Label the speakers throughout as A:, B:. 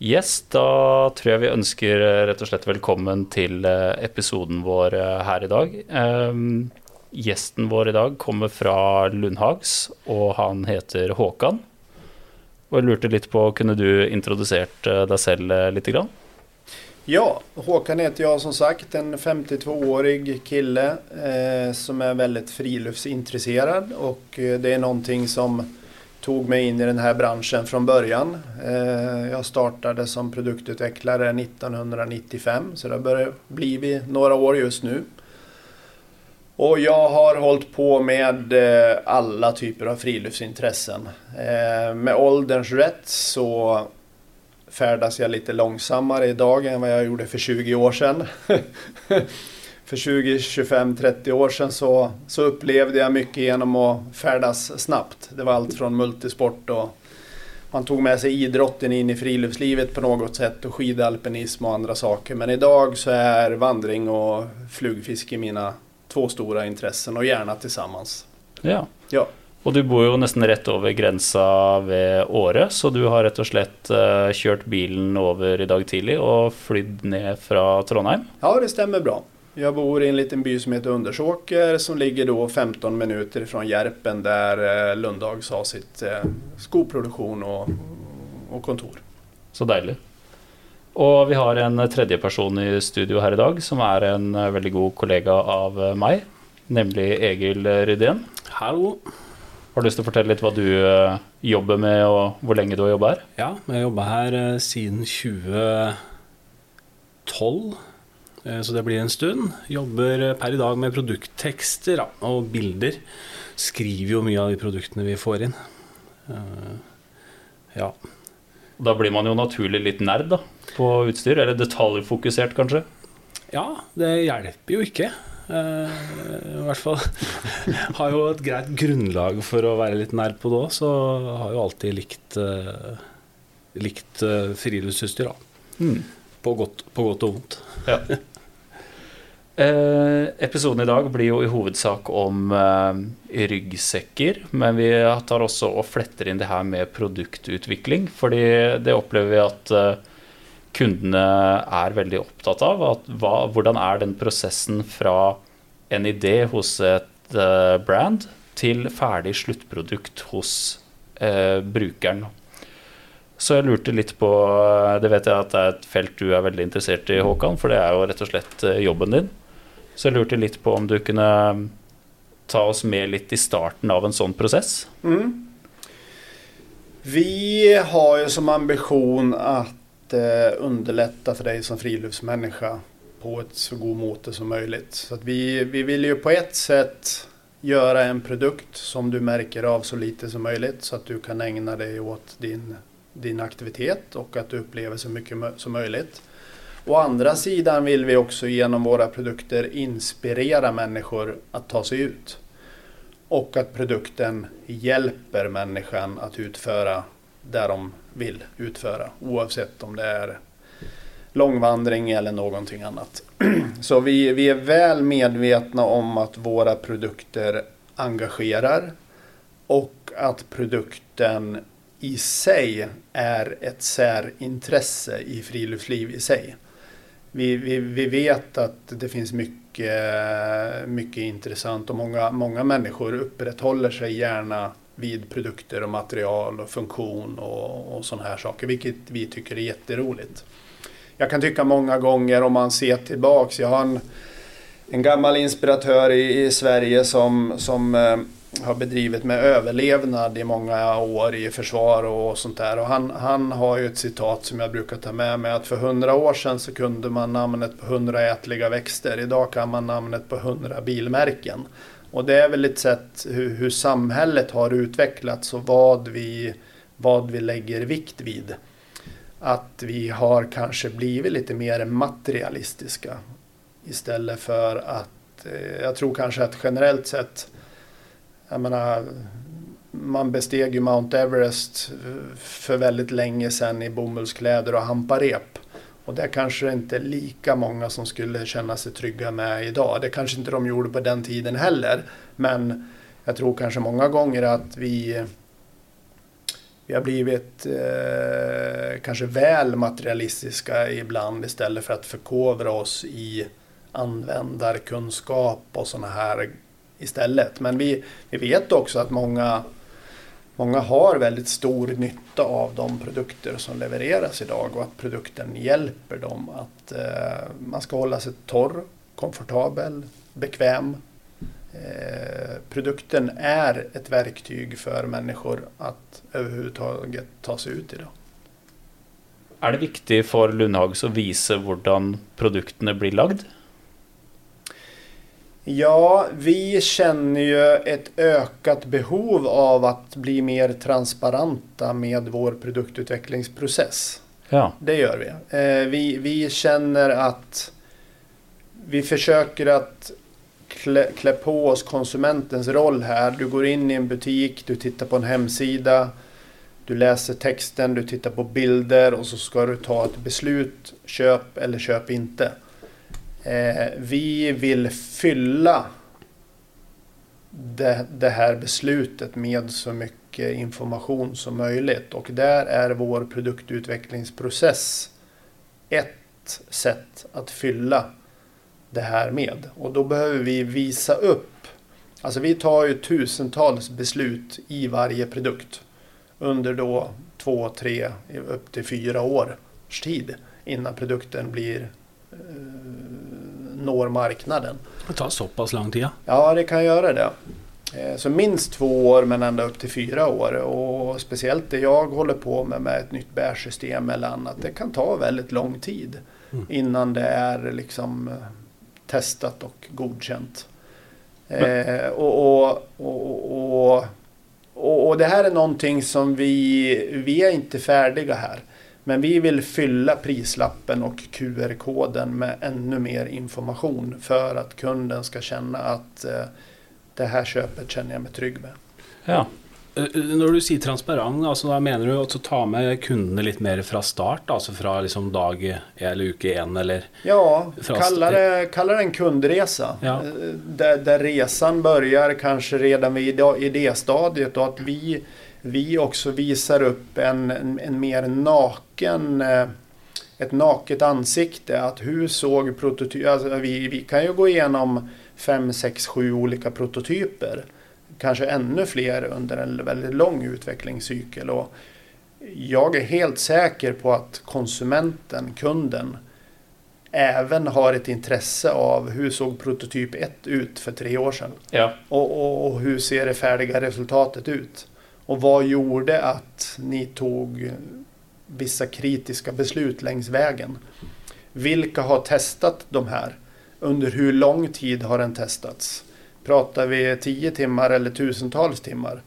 A: Yes, da tror jeg vi ønsker eh, rett og slett velkommen til eh, episoden vår eh, her i dag. Um, gjesten vår i dag kommer fra Lundhags, og han heter Håkan. Og jeg lurte litt på, kunne du introdusert deg selv litt? Grann?
B: Ja, Håkan heter jag som sagt, en 52-årig kille eh, som är väldigt friluftsintresserad och det är någonting som tog mig in i den här branschen från början. Eh, jag startade som produktutvecklare 1995 så det har börjat bli några år just nu. Och jag har hållit på med eh, alla typer av friluftsintressen. Eh, med ålderns rätt så färdas jag lite långsammare idag än vad jag gjorde för 20 år sedan. för 20, 25, 30 år sedan så, så upplevde jag mycket genom att färdas snabbt. Det var allt från multisport och man tog med sig idrotten in i friluftslivet på något sätt och skidalpinism och andra saker. Men idag så är vandring och flugfiske mina två stora intressen och gärna tillsammans.
A: Ja. ja. Och du bor ju nästan rätt över gränsen vid Åre, så du har rätt och slett uh, kört bilen över idag tidigt och flytt ner från Trondheim?
B: Ja, det stämmer bra. Jag bor i en liten by som heter Undersåker som ligger då 15 minuter från Järpen där eh, Lundhags har sitt eh, skoproduktion och, och kontor.
A: Så dejligt. Och vi har en tredje person i studio här idag som är en eh, väldigt god kollega av mig, nämligen Egil Rydén.
C: Hallå!
A: Har du lust att berätta lite vad du jobbar med och hur länge du har jobbat här?
C: Ja, jag har jobbat här sedan 2012 Eh, så det blir en stund. Jobber eh, per i dag med produkttekster og bilder. Skriver jo mye av de produktene vi får inn. Eh,
A: ja. Da blir man jo naturlig litt nerd da, på utstyr, eller detaljfokusert kanskje?
C: Ja, det hjelper jo ikke. I hvert fall har jo et greit grunnlag for å være litt nerd på det òg, så har jo alltid likt, likt friluftsutstyr, da. Mm. På, godt, på godt og vondt. Ja.
A: Eh, episoden idag blir jo i hovedsak om eh, ryggsekker, men vi tar også og fletter inn det her med produktutvikling. Fordi det opplever vi at eh, kundene er veldig opptatt av. Hva, hvordan er den prosessen fra en idé hos et eh, brand til ferdig sluttprodukt hos eh, brukeren? Så jeg lurte litt på eh, Det vet jeg at det er et felt du er veldig interessert i, Håkan, for det er jo rett og slett eh, jobben din. Så jeg lurte litt på om du kunne mm, ta oss med litt i starten av en sånn process? Mm.
B: Vi har ju som ambition att eh, underlätta för dig som friluftsmänniska på ett så god måte som möjligt. Så vi, vi vill ju på ett sätt göra en produkt som du märker av så lite som möjligt så att du kan ägna dig åt din, din aktivitet och att du upplever så mycket som möjligt. Å andra sidan vill vi också genom våra produkter inspirera människor att ta sig ut. Och att produkten hjälper människan att utföra det de vill utföra. Oavsett om det är långvandring eller någonting annat. Så vi, vi är väl medvetna om att våra produkter engagerar och att produkten i sig är ett särintresse i friluftsliv i sig vi, vi, vi vet att det finns mycket, mycket intressant och många, många människor upprätthåller sig gärna vid produkter och material och funktion och, och sådana här saker, vilket vi tycker är jätteroligt. Jag kan tycka många gånger om man ser tillbaks, jag har en, en gammal inspiratör i, i Sverige som, som eh, har bedrivit med överlevnad i många år i försvar och sånt där. Och han, han har ju ett citat som jag brukar ta med mig att för hundra år sedan så kunde man namnet på hundra ätliga växter. Idag kan man namnet på hundra bilmärken. Och det är väl ett sätt hur, hur samhället har utvecklats och vad vi, vad vi lägger vikt vid. Att vi har kanske blivit lite mer materialistiska istället för att, eh, jag tror kanske att generellt sett jag menar, man besteg ju Mount Everest för väldigt länge sedan i bomullskläder och hamparep. Och det kanske inte är lika många som skulle känna sig trygga med idag. Det kanske inte de gjorde på den tiden heller. Men jag tror kanske många gånger att vi, vi har blivit eh, kanske väl materialistiska ibland istället för att förkovra oss i användarkunskap och sådana här istället. Men vi, vi vet också att många, många har väldigt stor nytta av de produkter som levereras idag och att produkten hjälper dem att eh, man ska hålla sig torr, komfortabel, bekväm. Eh, produkten är ett verktyg för människor att överhuvudtaget ta sig ut idag.
A: Är det viktigt för Lundhags att visa hur produkterna blir lagd?
B: Ja, vi känner ju ett ökat behov av att bli mer transparenta med vår produktutvecklingsprocess.
A: Ja.
B: Det gör vi. Eh, vi. Vi känner att vi försöker att klä, klä på oss konsumentens roll här. Du går in i en butik, du tittar på en hemsida, du läser texten, du tittar på bilder och så ska du ta ett beslut. Köp eller köp inte. Eh, vi vill fylla det, det, här beslutet med så mycket information som möjligt. Och där är vår produktutvecklingsprocess ett sätt att fylla det här med. Och då behöver vi visa upp. Alltså vi tar ju tusentals beslut i varje produkt. Under då två, tre, upp till fyra års tid. Innan produkten blir når marknaden.
C: Det tar så pass lång tid?
B: Ja, det kan göra det. Eh, så minst två år men ända upp till fyra år. Och speciellt det jag håller på med med ett nytt bärsystem eller annat. Det kan ta väldigt lång tid mm. innan det är liksom eh, testat och godkänt. Eh, och, och, och, och, och, det här är någonting som vi, vi är inte färdiga här. Men vi vill fylla prislappen och QR-koden med ännu mer information för att kunden ska känna att eh, det här köpet känner jag mig trygg med.
C: Ja. Eh, eh, när du säger transparent, alltså, då menar du att ta med kunderna lite mer från start? Alltså från liksom dag eller uke en? Eller
B: ja, kalla det, kalla det en kundresa. Ja. Där, där resan börjar kanske redan vid idéstadiet och att vi vi också visar upp en, en, en mer naken eh, ett naket ansikte. Att hur såg prototyper... Alltså vi, vi kan ju gå igenom fem, sex, sju olika prototyper. Kanske ännu fler under en väldigt lång utvecklingscykel. Och jag är helt säker på att konsumenten, kunden, även har ett intresse av hur såg prototyp 1 ut för tre år sedan.
A: Ja.
B: Och, och, och hur ser det färdiga resultatet ut? Och vad gjorde att ni tog vissa kritiska beslut längs vägen? Vilka har testat de här? Under hur lång tid har den testats? Pratar vi tio timmar eller tusentals timmar?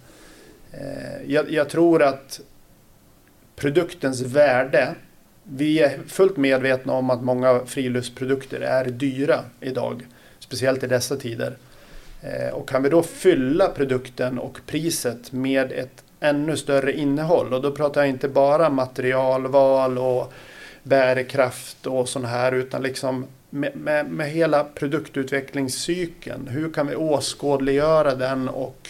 B: Eh, jag, jag tror att produktens värde vi är fullt medvetna om att många friluftsprodukter är dyra idag. Speciellt i dessa tider. Eh, och kan vi då fylla produkten och priset med ett ännu större innehåll och då pratar jag inte bara materialval och bärkraft och sånt här utan liksom med, med, med hela produktutvecklingscykeln. Hur kan vi åskådliggöra den och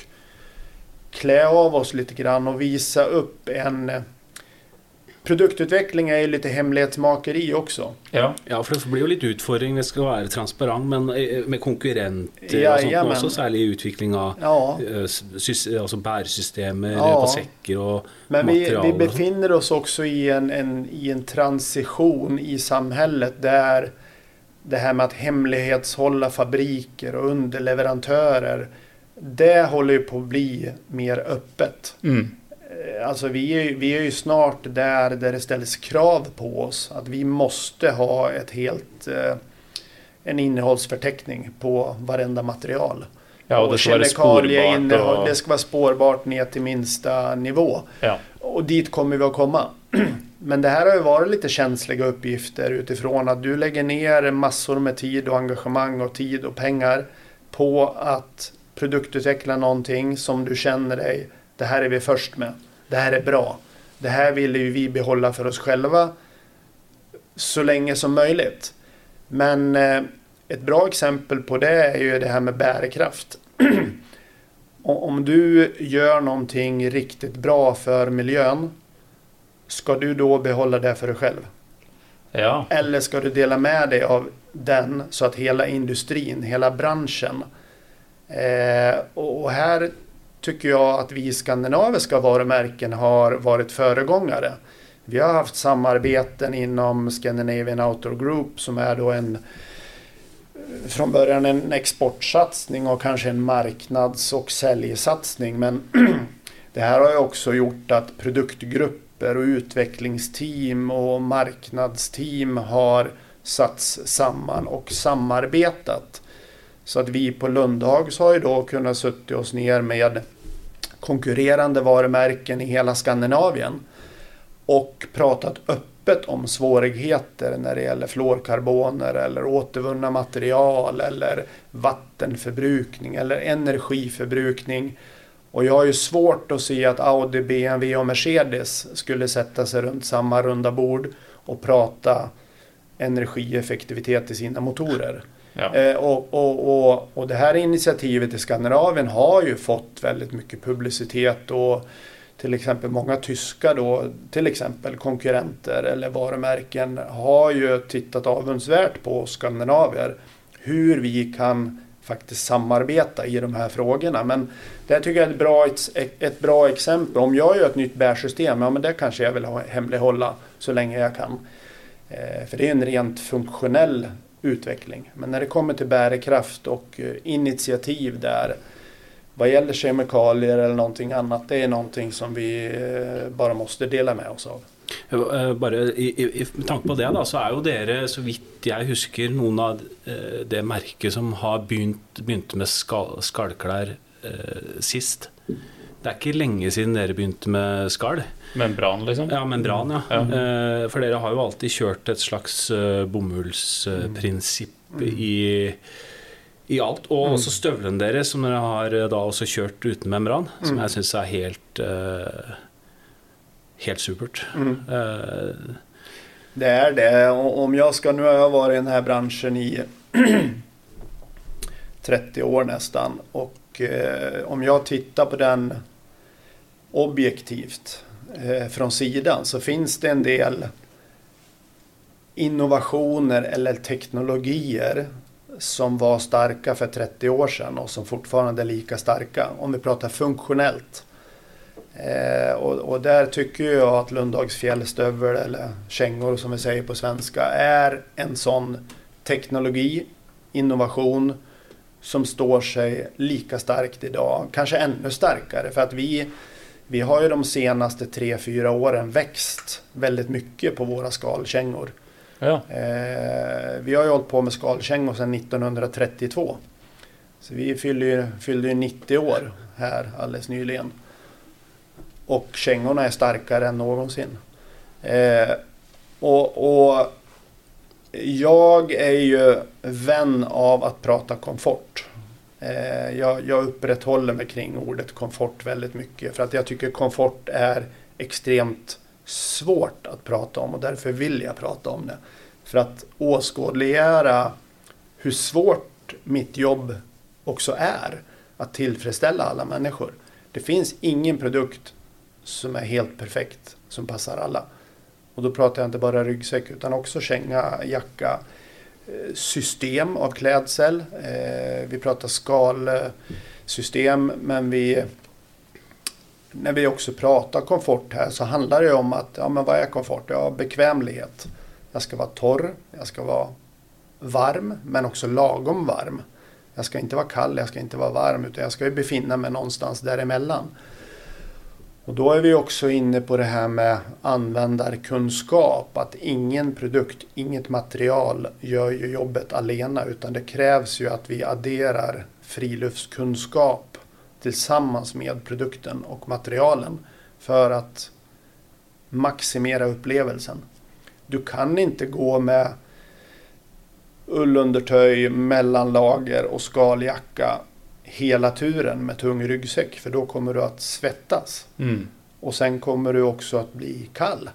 B: klä av oss lite grann och visa upp en Produktutveckling är ju lite hemlighetsmakeri också.
C: Ja, ja för det blir ju lite utfordring. Det ska vara transparent, men eh, med konkurrenter ja, och sånt ja, också, särskilt i utveckling av ja. Eh, alltså bärsystem ja. på säckar och
B: Men vi, vi befinner oss också i en, en, i en transition i samhället där det här med att hemlighetshålla fabriker och underleverantörer det håller ju på att bli mer öppet.
A: Mm.
B: Eh, alltså vi är, vi är ju snart där, där det ställs krav på oss att vi måste ha ett helt eh, en innehållsförteckning på varenda material.
A: Ja, och det ska vara spårbart.
B: Och... Det ska vara spårbart ner till minsta nivå.
A: Ja.
B: Och dit kommer vi att komma. Men det här har ju varit lite känsliga uppgifter utifrån att du lägger ner massor med tid och engagemang och tid och pengar på att produktutveckla någonting som du känner dig, det här är vi först med det här är bra. Det här vill ju vi behålla för oss själva så länge som möjligt. Men eh, ett bra exempel på det är ju det här med bärkraft. om du gör någonting riktigt bra för miljön, ska du då behålla det för dig själv?
A: Ja.
B: Eller ska du dela med dig av den så att hela industrin, hela branschen. Eh, och här tycker jag att vi skandinaviska varumärken har varit föregångare. Vi har haft samarbeten inom Scandinavian Outdoor Group som är då en från början en exportsatsning och kanske en marknads och säljsatsning. Men det här har ju också gjort att produktgrupper och utvecklingsteam och marknadsteam har satts samman och samarbetat. Så att vi på Lundhags har ju då kunnat sätta oss ner med konkurrerande varumärken i hela Skandinavien och pratat öppet om svårigheter när det gäller fluorkarboner eller återvunna material eller vattenförbrukning eller energiförbrukning. Och jag har ju svårt att se att Audi, BMW och Mercedes skulle sätta sig runt samma runda bord och prata energieffektivitet i sina motorer.
A: Ja.
B: Eh, och, och, och, och det här initiativet i Skandinavien har ju fått väldigt mycket publicitet och till exempel många tyska då, till exempel konkurrenter eller varumärken har ju tittat avundsvärt på skandinavier hur vi kan faktiskt samarbeta i de här frågorna. Men det tycker jag är ett bra, ett bra exempel. Om jag gör ett nytt bärsystem, ja men det kanske jag vill hemlighålla så länge jag kan. Eh, för det är en rent funktionell utveckling. Men när det kommer till bärkraft och eh, initiativ där vad gäller kemikalier eller någonting annat, det är någonting som vi eh, bara måste dela med oss av.
C: Eh, Bare i, i, Med tanke på det, da, så er jo dere, så vidt jeg husker, noen av det merket som har begynt, begynt med skal, skallklær eh, sist. Det er ikke lenge siden dere begynte med skall.
A: Membran, liksom?
C: Ja, membran, ja. ja. Eh, for dere har jo alltid kjørt et slags uh, bomullsprinsipp mm. i, i alt. Og mm. også støvlene deres, som dere har da også kjørt uten membran, mm. som jeg syns er helt uh, helt supert.
B: Mm. Uh, det är det. Om jag ska, nu har jag varit i den här branschen i 30 år nästan. Och eh, om jag tittar på den objektivt eh, från sidan så finns det en del innovationer eller teknologier som var starka för 30 år sedan och som fortfarande är lika starka. Om vi pratar funktionellt. Eh, och, och, där tycker jag att Lundhags fjällstövel eller kängor som vi säger på svenska är en sån teknologi, innovation som står sig lika starkt idag. Kanske ännu starkare för att vi vi har ju de senaste 3-4 åren växt väldigt mycket på våra skalkängor.
A: Ja.
B: Eh, vi har ju hållit på med skalkängor sedan 1932. Så vi fyllde ju, fyllde ju 90 år här alldeles nyligen. Och kängorna är starkare än någonsin. Eh, och, och jag är ju vän av att prata komfort. Eh, jag, jag upprätthåller mig kring ordet komfort väldigt mycket för att jag tycker komfort är extremt svårt att prata om och därför vill jag prata om det. För att åskådliggöra hur svårt mitt jobb också är att tillfredsställa alla människor. Det finns ingen produkt som är helt perfekt som passar alla. Och då pratar jag inte bara ryggsäck utan också känga, jacka, system av klädsel. Eh, vi pratar skalsystem men vi när vi också pratar komfort här så handlar det om att, ja men vad är komfort? Ja, bekvämlighet. Jag ska vara torr, jag ska vara varm men också lagom varm. Jag ska inte vara kall, jag ska inte vara varm utan jag ska ju befinna mig någonstans däremellan. Och då är vi också inne på det här med användarkunskap. Att ingen produkt, inget material gör ju jobbet alena utan det krävs ju att vi adderar friluftskunskap tillsammans med produkten och materialen för att maximera upplevelsen. Du kan inte gå med ullundertöj, mellanlager och skaljacka hela turen med tung ryggsäck för då kommer du att svettas.
A: Mm.
B: Och sen kommer du också att bli kall.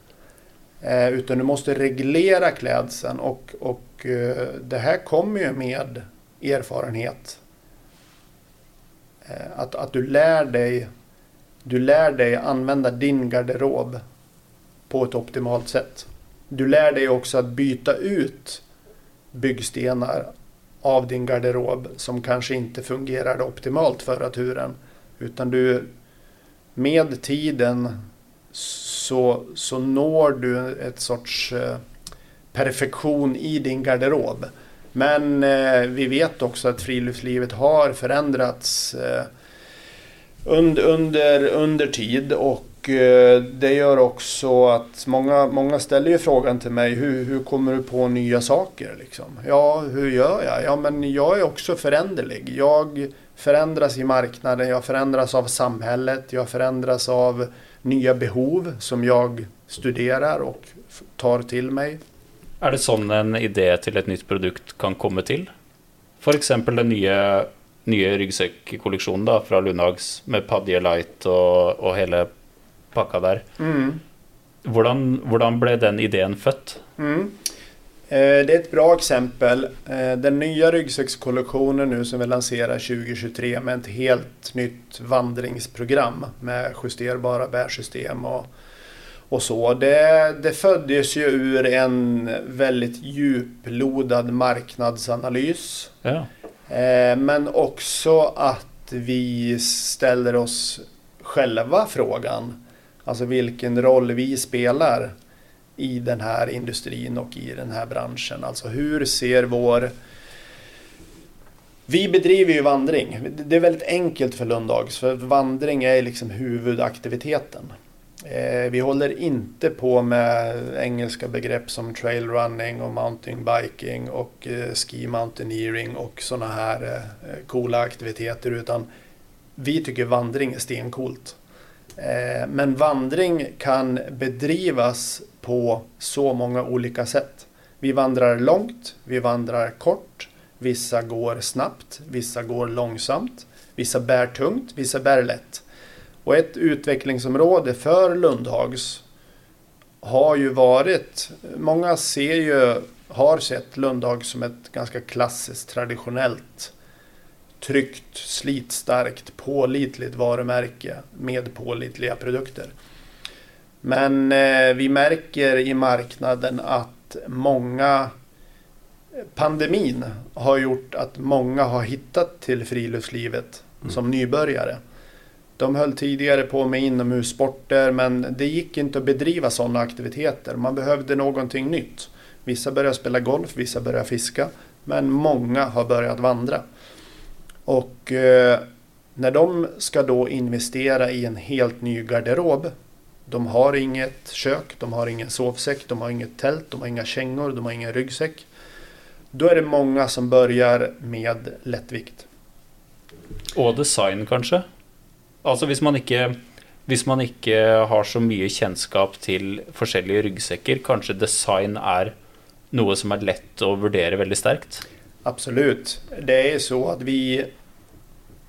B: Eh, utan du måste reglera klädseln och, och eh, det här kommer ju med erfarenhet. Eh, att, att du lär dig du lär dig använda din garderob på ett optimalt sätt. Du lär dig också att byta ut byggstenar av din garderob som kanske inte fungerade optimalt förra turen. Utan du med tiden så, så når du ett sorts eh, perfektion i din garderob. Men eh, vi vet också att friluftslivet har förändrats eh, under, under, under tid och Eh, det gör också att många, många ställer ju frågan till mig hur, hur kommer du på nya saker? Liksom? Ja, hur gör jag? Ja, men jag är också föränderlig. Jag förändras i marknaden, jag förändras av samhället, jag förändras av nya behov som jag studerar och tar till mig.
A: Är det sån en idé till ett nytt produkt kan komma till? För exempel den nya nya ryggsäckkollektionen från Lundhags med Padje Light och, och hela pakka der. Mm. Hvordan, hvordan, ble den idén fött? Mm.
B: Eh, det är ett bra exempel. Eh, den nya ryggsäckskollektionen nu som vi lanserar 2023 med ett helt nytt vandringsprogram med justerbara bärsystem och, och så. Det, det föddes ju ur en väldigt djuplodad marknadsanalys. Ja. Eh, men också att vi ställer oss själva frågan. Alltså vilken roll vi spelar i den här industrin och i den här branschen. Alltså hur ser vår... Vi bedriver ju vandring. Det är väldigt enkelt för Lundags för vandring är liksom huvudaktiviteten. Eh, vi håller inte på med engelska begrepp som trail running och mountainbiking och eh, ski mountaineering och sådana här eh, coola aktiviteter utan vi tycker vandring är stencoolt. Eh, men vandring kan bedrivas på så många olika sätt. Vi vandrar långt, vi vandrar kort, vissa går snabbt, vissa går långsamt, vissa bär tungt, vissa bär lätt. Och ett utvecklingsområde för Lundhags har ju varit, många ser ju, har sett Lundhags som ett ganska klassiskt traditionellt tryggt, slitstarkt, pålitligt varumärke med pålitliga produkter. Men eh, vi märker i marknaden att många Pandemin har gjort att många har hittat till friluftslivet mm. som nybörjare. De höll tidigare på med inomhussporter men det gick inte att bedriva sådana aktiviteter. Man behövde någonting nytt. Vissa började spela golf, vissa började fiska. Men många har börjat vandra. Och eh, när de ska då investera i en helt ny garderob. De har inget kök, de har ingen sovsäck, de har inget tält, de har inga kängor, de har ingen ryggsäck. Då är det många som börjar med lättvikt.
A: Och design kanske? Alltså om man inte hvis man inte har så mycket kjennskap till forskjellige ryggsekker, kanske design är något som är lätt att värdera väldigt starkt?
B: Absolut. Det är så att vi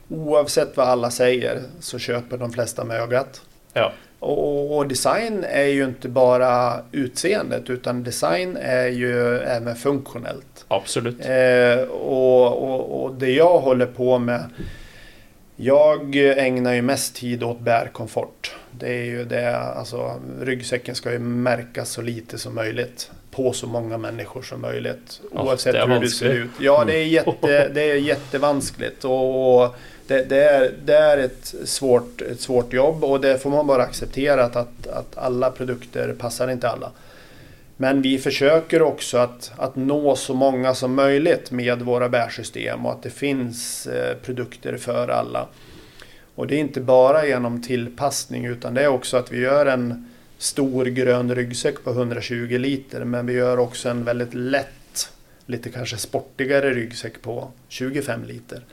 B: oavsett vad alla säger så köper de flesta med ögat. Ja. Och, och, design är ju inte bara utseendet utan design är ju även funktionellt.
A: Absolut.
B: Eh, och, och, och, det jag håller på med jag ägnar ju mest tid åt bärkomfort. Det är ju det, alltså ryggsäcken ska ju märkas så lite som möjligt på så många människor som möjligt. Oavsett oh, hur det ser ut. Ja, det är, jätte, det är jättevanskligt. Och det, det, är, det är ett svårt, ett svårt jobb och det får man bara acceptera att, att, att alla produkter passar inte alla. Men vi försöker också att, att nå så många som möjligt med våra bärsystem och att det finns eh, produkter för alla. Och det är inte bara genom tillpassning utan det är också att vi gör en stor grön ryggsäck på 120 liter men vi gör också en väldigt lätt, lite kanske sportigare ryggsäck på 25 liter.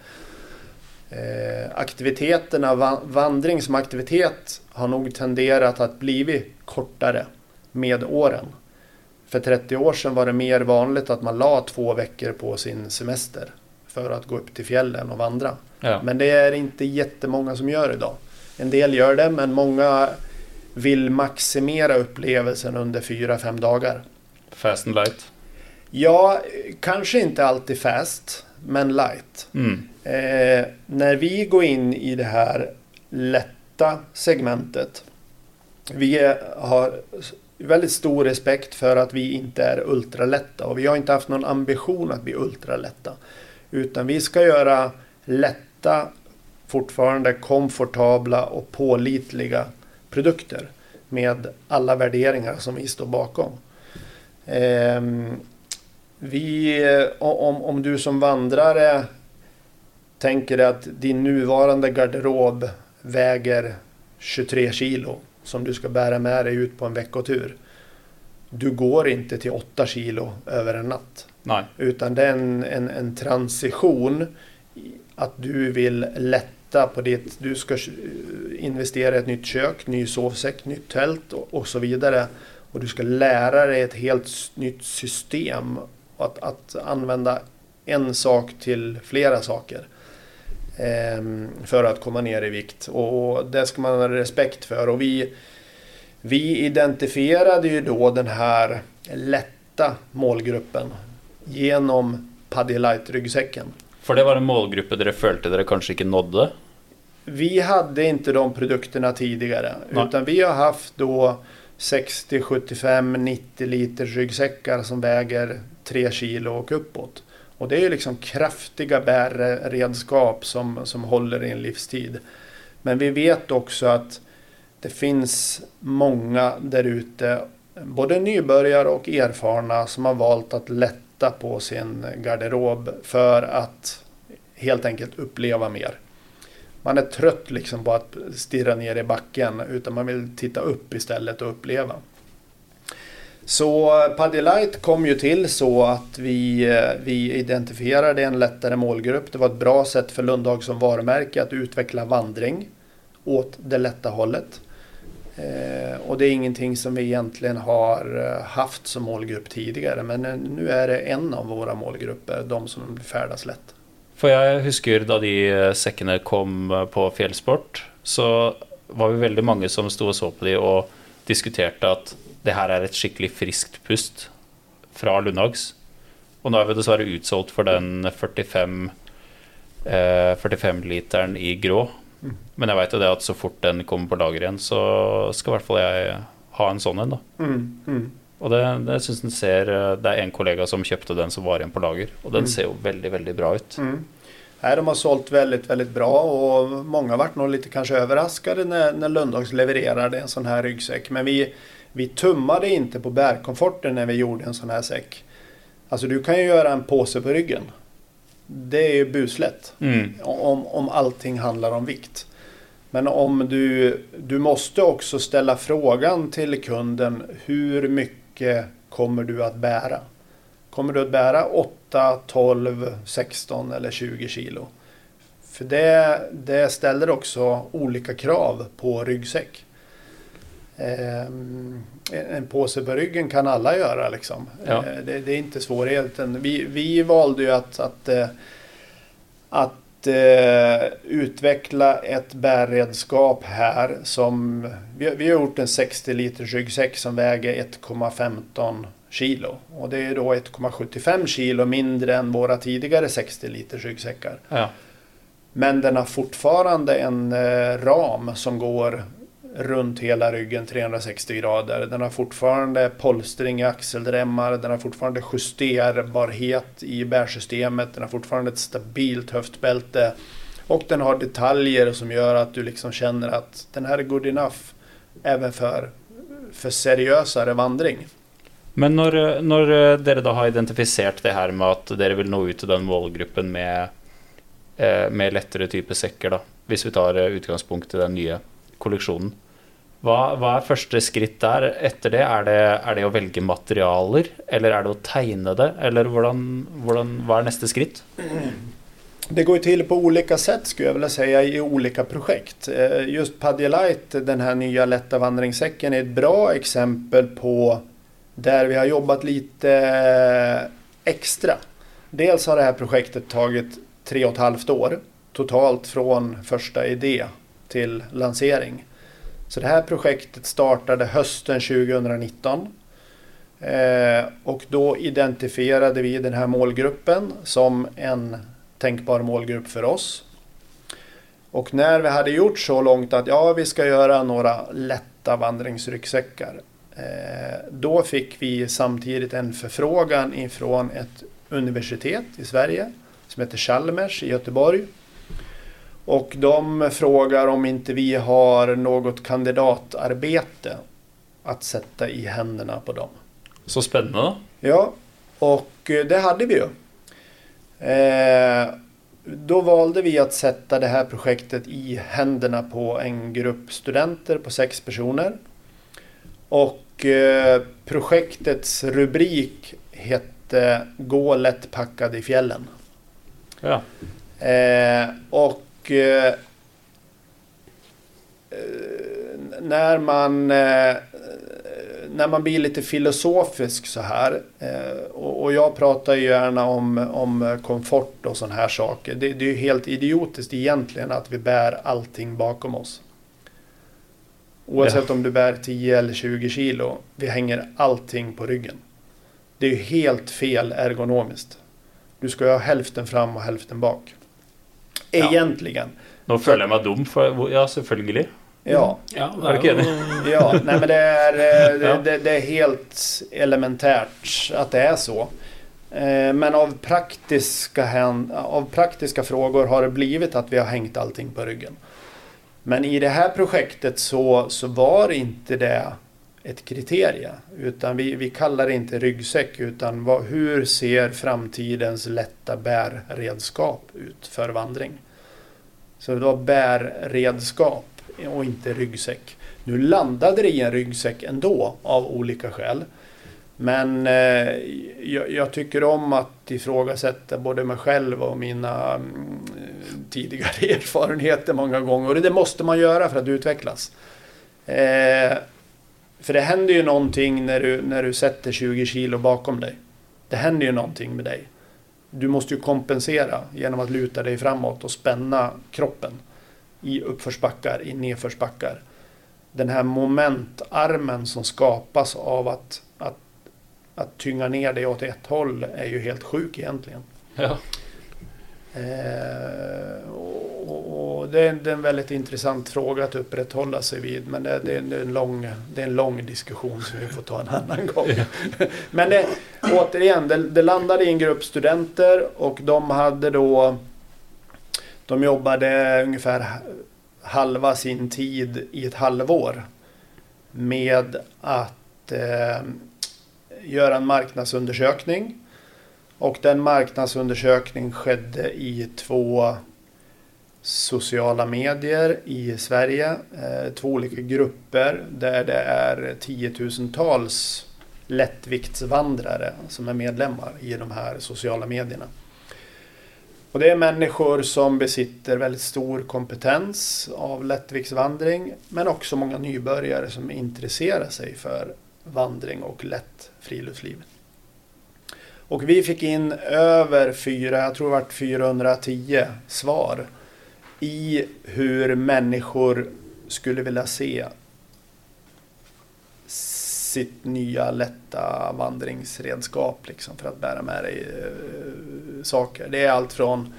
B: Eh, aktiviteterna, vandring som aktivitet har nog tenderat att bli kortare med åren. För 30 år sedan var det mer vanligt att man la två veckor på sin semester för att gå upp till fjällen och vandra. Ja. Men det är inte jättemånga som gör idag. En del gör det men många vill maximera upplevelsen under 4-5 dagar.
A: Fast and light?
B: Ja, kanske inte alltid fast. men light.
A: Mm.
B: Eh, när vi går in i det här lätta segmentet. Vi är, har väldigt stor respekt för att vi inte är ultralätta och vi har inte haft någon ambition att bli ultralätta. Utan vi ska göra lätta, fortfarande komfortabla och pålitliga produkter med alla värderingar som vi står bakom. Ehm, vi, om, om du som vandrare tänker att din nuvarande garderob väger 23 kilo som du ska bära med dig ut på en veckotur. Du går inte till 8 kilo över en natt.
A: Nej.
B: Utan det är en, en, en transition. Att du vill titta på ditt... Du ska eh, investera i ett nytt kök, ny sovsäck, nytt tält och, och så vidare. Och du ska lära dig ett helt nytt system. Att, att använda en sak till flera saker. Ehm, för att komma ner i vikt. Och det ska man ha respekt för. Och vi, vi identifierade ju då den här lätta målgruppen genom Paddy Light-ryggsäcken.
A: För det var en målgrupp där det följde dere kanske inte nådde?
B: Vi hade inte de produkterna tidigare.
A: Nej.
B: Utan vi har haft då 60, 75, 90 liters ryggsäckar som väger 3 kilo och uppåt. Och det är ju liksom kraftiga bärredskap som, som håller i en livstid. Men vi vet också att det finns många där ute, både nybörjare och erfarna, som har valt att titta på sin garderob för att helt enkelt uppleva mer. Man är trött liksom på att stirra ner i backen utan man vill titta upp istället och uppleva. Så Paddy Light kom ju till så att vi, eh, vi identifierade en lättare målgrupp. Det var ett bra sätt för Lundhag som varumärke att utveckla vandring åt det lätta hållet. Eh, och det är ingenting som vi egentligen har eh, haft som målgrupp tidigare. Men eh, nu är det en av våra målgrupper, de som färdas lätt.
A: For jeg husker da de eh, säckarna sekkene kom på fjellsport, så var vi veldig mange som sto og så på de og diskuterte at det her er et skikkelig friskt pust fra Lundhags. Og nå er vi dessverre utsolgt for den 45, eh, 45-literen i grå. Men jeg veit jo det at så fort den kommer på lager igjen, så skal i hvert fall jeg ha en sånn en, da.
B: Mm, mm.
A: Og det, det syns den ser eh, Det er en kollega som kjøpte den som var igjen på lager, og den
B: Mm.
A: ser jo veldig, veldig bra ut.
B: Mm. Nej, de har sålt väldigt, väldigt bra och många har varit nog lite kanske överraskade när, när Lundhags levererade en sån här ryggsäck. Men vi, vi tummade inte på bärkomforten när vi gjorde en sån här säck. Alltså du kan ju göra en påse på ryggen. Det är ju buslätt.
A: Mm.
B: Om, om allting handlar om vikt. Men om du, du måste också ställa frågan till kunden hur mycket kommer du att bära? Kommer du att bära 8, 12, 16 eller 20 kilo? För det, det ställer också olika krav på ryggsäck. Ehm, en- påse på ryggen kan alla göra liksom.
A: Ja.
B: Eh, Det, det är inte svårigheten. Vi, vi valde ju att, att, eh, att eh, utveckla ett bärredskap här som vi, vi har gjort en 60 liters ryggsäck som väger 1,15 kilo. Och det är då 1,75 kilo mindre än våra tidigare 60 liters ryggsäckar.
A: Ja.
B: Men den har fortfarande en eh, ram som går runt hela ryggen 360 grader. Den har fortfarande polstring i axelremmar. Den har fortfarande justerbarhet i bärsystemet. Den har fortfarande ett stabilt höftbälte. Och den har detaljer som gör att du liksom känner att den här är good enough även för, för seriösare vandring.
A: Men när ni då dere da har identifierat det här med att dere vill nå ut till den målgruppen med, eh, med lättare typer säckar, då, om vi tar eh, utgångspunkt i den nya kollektionen, hva, hva er første skritt der? Etter det, er det, er det å velge materialer, eller er det å tegne det, eller hvordan, hvordan, hva er neste skritt?
B: Det går till på olika sätt skulle jag vilja säga i olika projekt. Eh, just Paddy Light, den här nya lätta vandringssäcken, är ett bra exempel på där vi har jobbat lite eh, extra. Dels har det här projektet tagit tre och ett halvt år totalt från första idé till lansering. Så det här projektet startade hösten 2019. Eh, och då identifierade vi den här målgruppen som en tänkbar målgrupp för oss. Och när vi hade gjort så långt att ja, vi ska göra några lätta vandringsryggsäckar. Eh, då fick vi samtidigt en förfrågan ifrån ett universitet i Sverige som heter Chalmers i Göteborg. Och de frågar om inte vi har något kandidatarbete att sätta i händerna på dem.
A: Så spännande.
B: Ja, och det hade vi ju. Eh, då valde vi att sätta det här projektet i händerna på en grupp studenter på sex personer. Och eh, projektets rubrik hette Gå lätt packad i fjällen.
A: Ja.
B: Eh, och eh, när man eh, när man blir lite filosofisk så här eh, och, och, jag pratar ju gärna om, om komfort och sådana här saker. Det, det är ju helt idiotiskt egentligen att vi bär allting bakom oss. Oavsett ja. om du bär 10 eller 20 kilo. Vi hänger allting på ryggen. Det är ju helt fel ergonomiskt. Du ska ju ha hälften fram och hälften bak. Egentligen.
A: Ja. Nå føler jeg meg dum, for ja, selvfølgelig.
B: Ja.
C: Ja,
A: Är du enig?
B: ja, nej men det är, eh, det, det, det, är helt elementärt att det är så. Eh, men av praktiska, av praktiska frågor har det blivit att vi har hängt allting på ryggen. Men i det här projektet så, så var inte det ett kriterie. Utan vi, vi kallar det inte ryggsäck utan vad, hur ser framtidens lätta bärredskap ut för vandring? Så det var bärredskap och inte ryggsäck. Nu landade det i en ryggsäck ändå av olika skäl. Men eh, jag, jag, tycker om att ifrågasätta både mig själv och mina mm, tidigare erfarenheter många gånger. Och det måste man göra för att utvecklas. Eh, för det händer ju någonting när du, när du sätter 20 kilo bakom dig. Det händer ju någonting med dig. Du måste ju kompensera genom att luta dig framåt och spänna kroppen i uppförsbackar, i nedförsbackar. Den här momentarmen som skapas av att, att, att tynga ner dig åt ett håll är ju helt sjuk egentligen.
A: Ja.
B: Eh, och, det, är, det, är, en väldigt intressant fråga att upprätthålla sig vid. Men det, det, är, en lång, det är en lång diskussion som vi får ta en annan gång. men det, återigen, det, det landade i en grupp studenter och de hade då de jobbade ungefär halva sin tid i ett halvår med att eh, göra en marknadsundersökning. Och den marknadsundersökningen skedde i två sociala medier i Sverige. Eh, två olika grupper där det är tiotusentals lättviktsvandrare som är medlemmar i de här sociala medierna. Och det är människor som besitter väldigt stor kompetens av lättviktsvandring men också många nybörjare som intresserar sig för vandring och lätt friluftsliv. Och vi fick in över fyra, jag tror det var 410 svar i hur människor skulle vilja se sitt nya lätta vandringsredskap liksom, för att bära med dig uh, saker. Det är allt från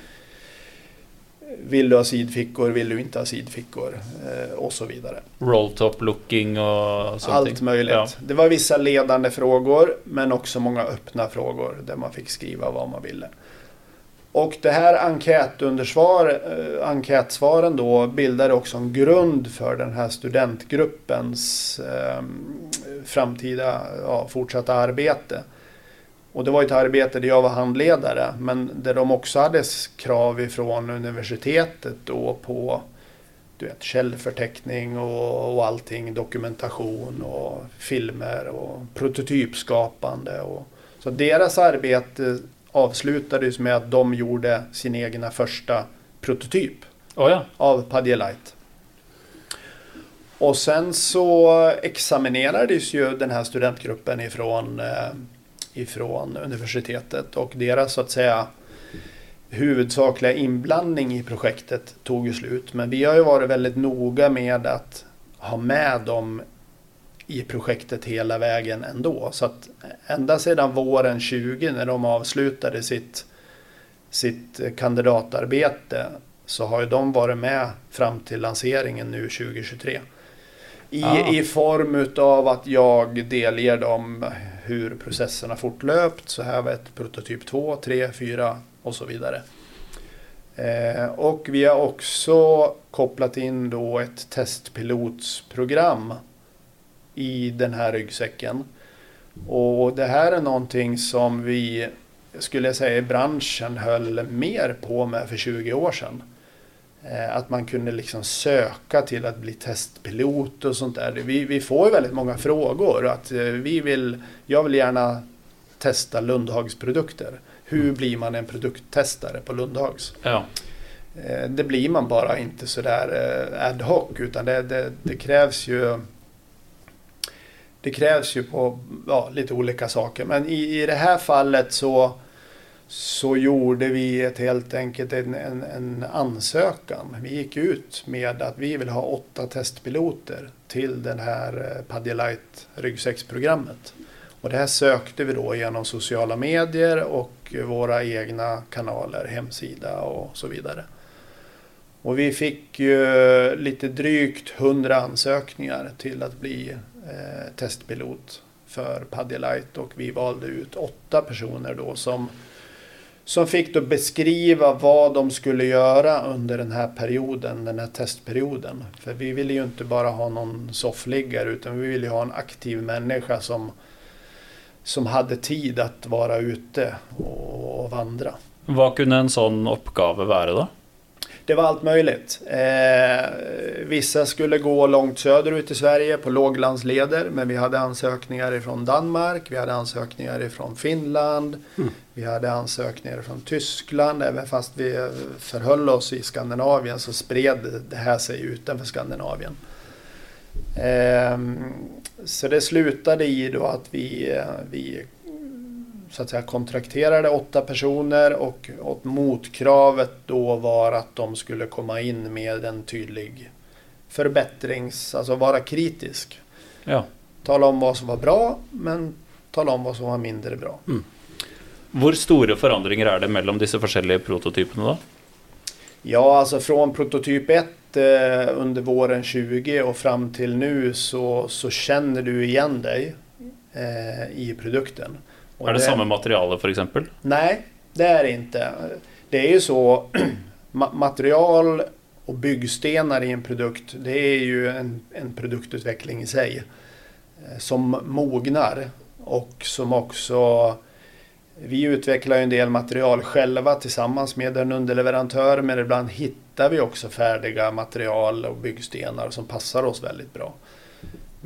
B: vill du ha sidfickor, vill du inte ha sidfickor uh, och så vidare.
A: Rolltop looking och sånt.
B: Allt möjligt. Ja. Det var vissa ledande frågor men också många öppna frågor där man fick skriva vad man ville. Och det här enkätundersvar, eh, enkätsvaren då bildade också en grund för den här studentgruppens eh, framtida ja, fortsatta arbete. Och det var ett arbete där jag var handledare men där de också hade krav ifrån universitetet då på du vet, källförteckning och, och allting, dokumentation och filmer och prototypskapande. Och, så deras arbete avslutades med att de gjorde sin egna första prototyp
A: oh ja.
B: av Padielite. Och sen så examinerades ju den här studentgruppen ifrån, eh, ifrån universitetet och deras så att säga huvudsakliga inblandning i projektet tog ju slut. Men vi har ju varit väldigt noga med att ha med dem i projektet hela vägen ändå. Så att ända sedan våren 20 när de avslutade sitt, sitt kandidatarbete så har ju de varit med fram till lanseringen nu 2023. I,
A: Ah.
B: i form utav att jag delger dem hur processerna fortlöpt. Så här var ett prototyp 2, 3, 4 och så vidare. Eh, och vi har också kopplat in då ett testpilotsprogram i den här ryggsäcken. Och det här är någonting som vi, skulle jag säga, i branschen höll mer på med för 20 år sedan. Eh, Att man kunde liksom söka till att bli testpilot och sånt där. Vi, vi får ju väldigt många frågor. Att eh, vi vill, jag vill gärna testa Lundhags produkter. Hur blir man en produkttestare på Lundhags?
A: Ja.
B: Eh, Det blir man bara inte sådär ad hoc utan det, det, det krävs ju det krävs ju på ja, lite olika saker men i, i det här fallet så så gjorde vi ett, helt enkelt en, en, en ansökan. Vi gick ut med att vi vill ha åtta testpiloter till den här eh, Paddy Light ryggsäcksprogrammet. Och det här sökte vi då genom sociala medier och våra egna kanaler, hemsida och så vidare. Och vi fick ju lite drygt 100 ansökningar till att bli eh, testpilot för Padialight och vi valde ut åtta personer då som, som fick då beskriva vad de skulle göra under den här perioden, den här testperioden. För vi ville ju inte bara ha någon soffliggare utan vi ville ju ha en aktiv människa som, som hade tid att vara ute och, och vandra.
A: Vad kunde en sån oppgave vara då?
B: Det var allt möjligt. Eh, vissa skulle gå långt söderut i Sverige på låglandsleder. Men vi hade ansökningar ifrån Danmark, vi hade ansökningar ifrån Finland, vi hade ansökningar från Tyskland. Även fast vi förhöll oss i Skandinavien så spred det här sig utanför Skandinavien. Eh, så det slutade i då att vi, eh, vi så att säga kontrakterade åtta personer och, och motkravet då var att de skulle komma in med en tydlig förbättrings, alltså vara kritisk.
A: Ja.
B: Tala om vad som var bra men tala om vad som var mindre bra.
A: Hvor store forandringer er det mellom disse forskjellige prototypene, da?
B: Ja, alltså från prototyp 1 eh, under våren 20 och fram till nu så, så känner du igen dig eh, i produkten. Och
A: Er det samme materiale, f.eks.?
B: Nej, det är det inte. Det är ju så, ma- material och byggstenar i en produkt, det är ju en, en produktutveckling i sig. eh, Som mognar och som också vi utvecklar ju en del material själva tillsammans med en underleverantör men ibland hittar vi också färdiga material och byggstenar som passar oss väldigt bra.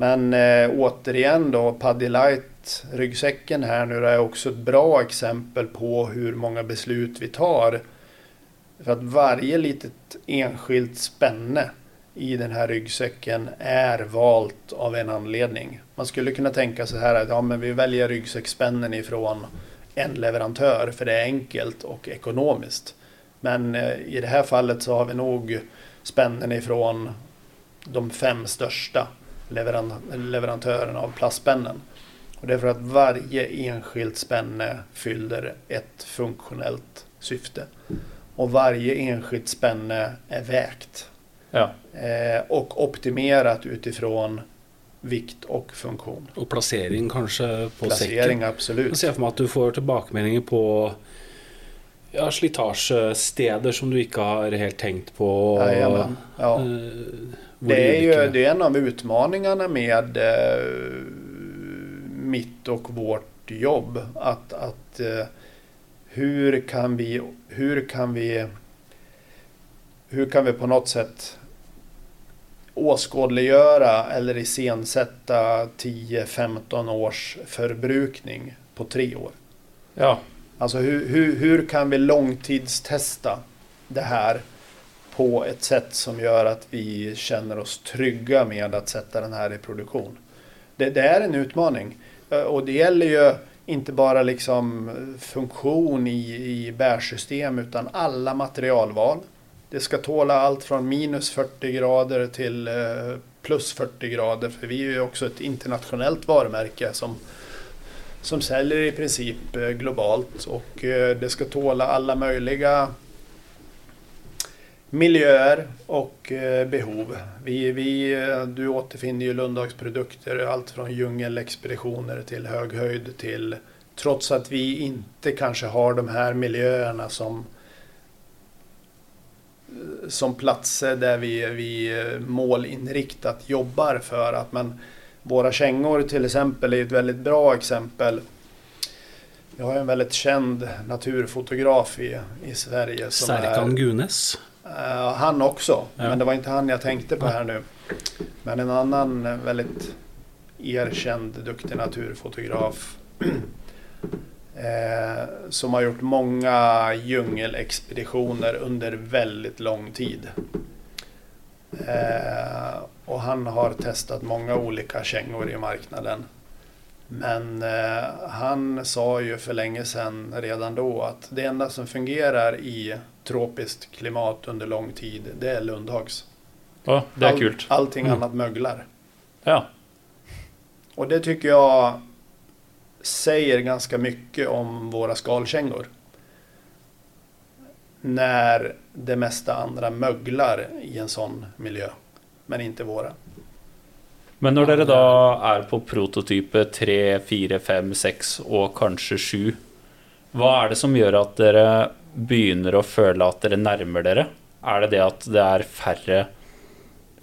B: Men eh, återigen då, Paddy Light ryggsäcken här nu är också ett bra exempel på hur många beslut vi tar. För att varje litet enskilt spänne i den här ryggsäcken är valt av en anledning. Man skulle kunna tänka så här att ja, men vi väljer ryggsäcksspännen ifrån en leverantör för det är enkelt och ekonomiskt. Men eh, i det här fallet så har vi nog spännen ifrån de fem största leveran leverantörerna av plastspännen. Och det är för att varje enskilt spänne fyller ett funktionellt syfte. Och varje enskilt spänne är vägt
A: Ja.
B: eh, och optimerat utifrån vikt och funktion.
C: Og plassering kanskje på
B: Placering.
C: Jeg
B: absolut.
C: ser for meg at du får tilbakemeldinger på ja, slitasjesteder som du ikke har helt tenkt på.
B: Jajamän, ja.
C: eh,
B: Det är ju det är en av utmaningarna med eh, mitt och vårt jobb. Att, att eh, hur kan vi hur kan vi hur kan vi på något sätt åskådliggöra eller iscensätta 10-15 års förbrukning på tre år.
A: ja.
B: Alltså hur, hur, hur kan vi långtidstesta det här på ett sätt som gör att vi känner oss trygga med att sätta den här i produktion. Det, det är en utmaning eh, och det gäller ju inte bara liksom funktion i, i bärsystem utan alla materialval. Det ska tåla allt från minus 40 grader till eh, plus 40 grader för vi är ju också ett internationellt varumärke som som säljer i princip eh, globalt och det ska tåla alla möjliga miljöer och eh, behov. Vi, vi, du återfinner ju Lundhags produkter, allt från djungelexpeditioner till höghöjd till trots att vi inte kanske har de här miljöerna som som platser där vi, vi målinriktat jobbar för att men våra kängor till exempel är ett väldigt bra exempel. Vi har en väldigt känd naturfotograf i, i Sverige.
C: Serkan Gunes.
B: Uh, han också, ja. men det var inte han jag tänkte på här nu. Men en annan väldigt erkänd duktig naturfotograf. eh, som har gjort många djungelexpeditioner under väldigt lång tid. Eh, och han har testat många olika kängor i marknaden. Men eh, han sa ju för länge sedan redan då att det enda som fungerar i tropiskt klimat under lång tid, det är Lundhags.
A: Ja, det är All, kul.
B: Allting mm. annat möglar.
A: Ja.
B: Och det tycker jag säger ganska mycket om våra skalkängor. När det mesta andra möglar i en sån miljö, men inte våra.
A: Men när dere då är på prototype 3, 4, 5, 6 och kanske 7 Vad är det som gör att dere börjar att känna att dere närmar dere? Är det det att det färre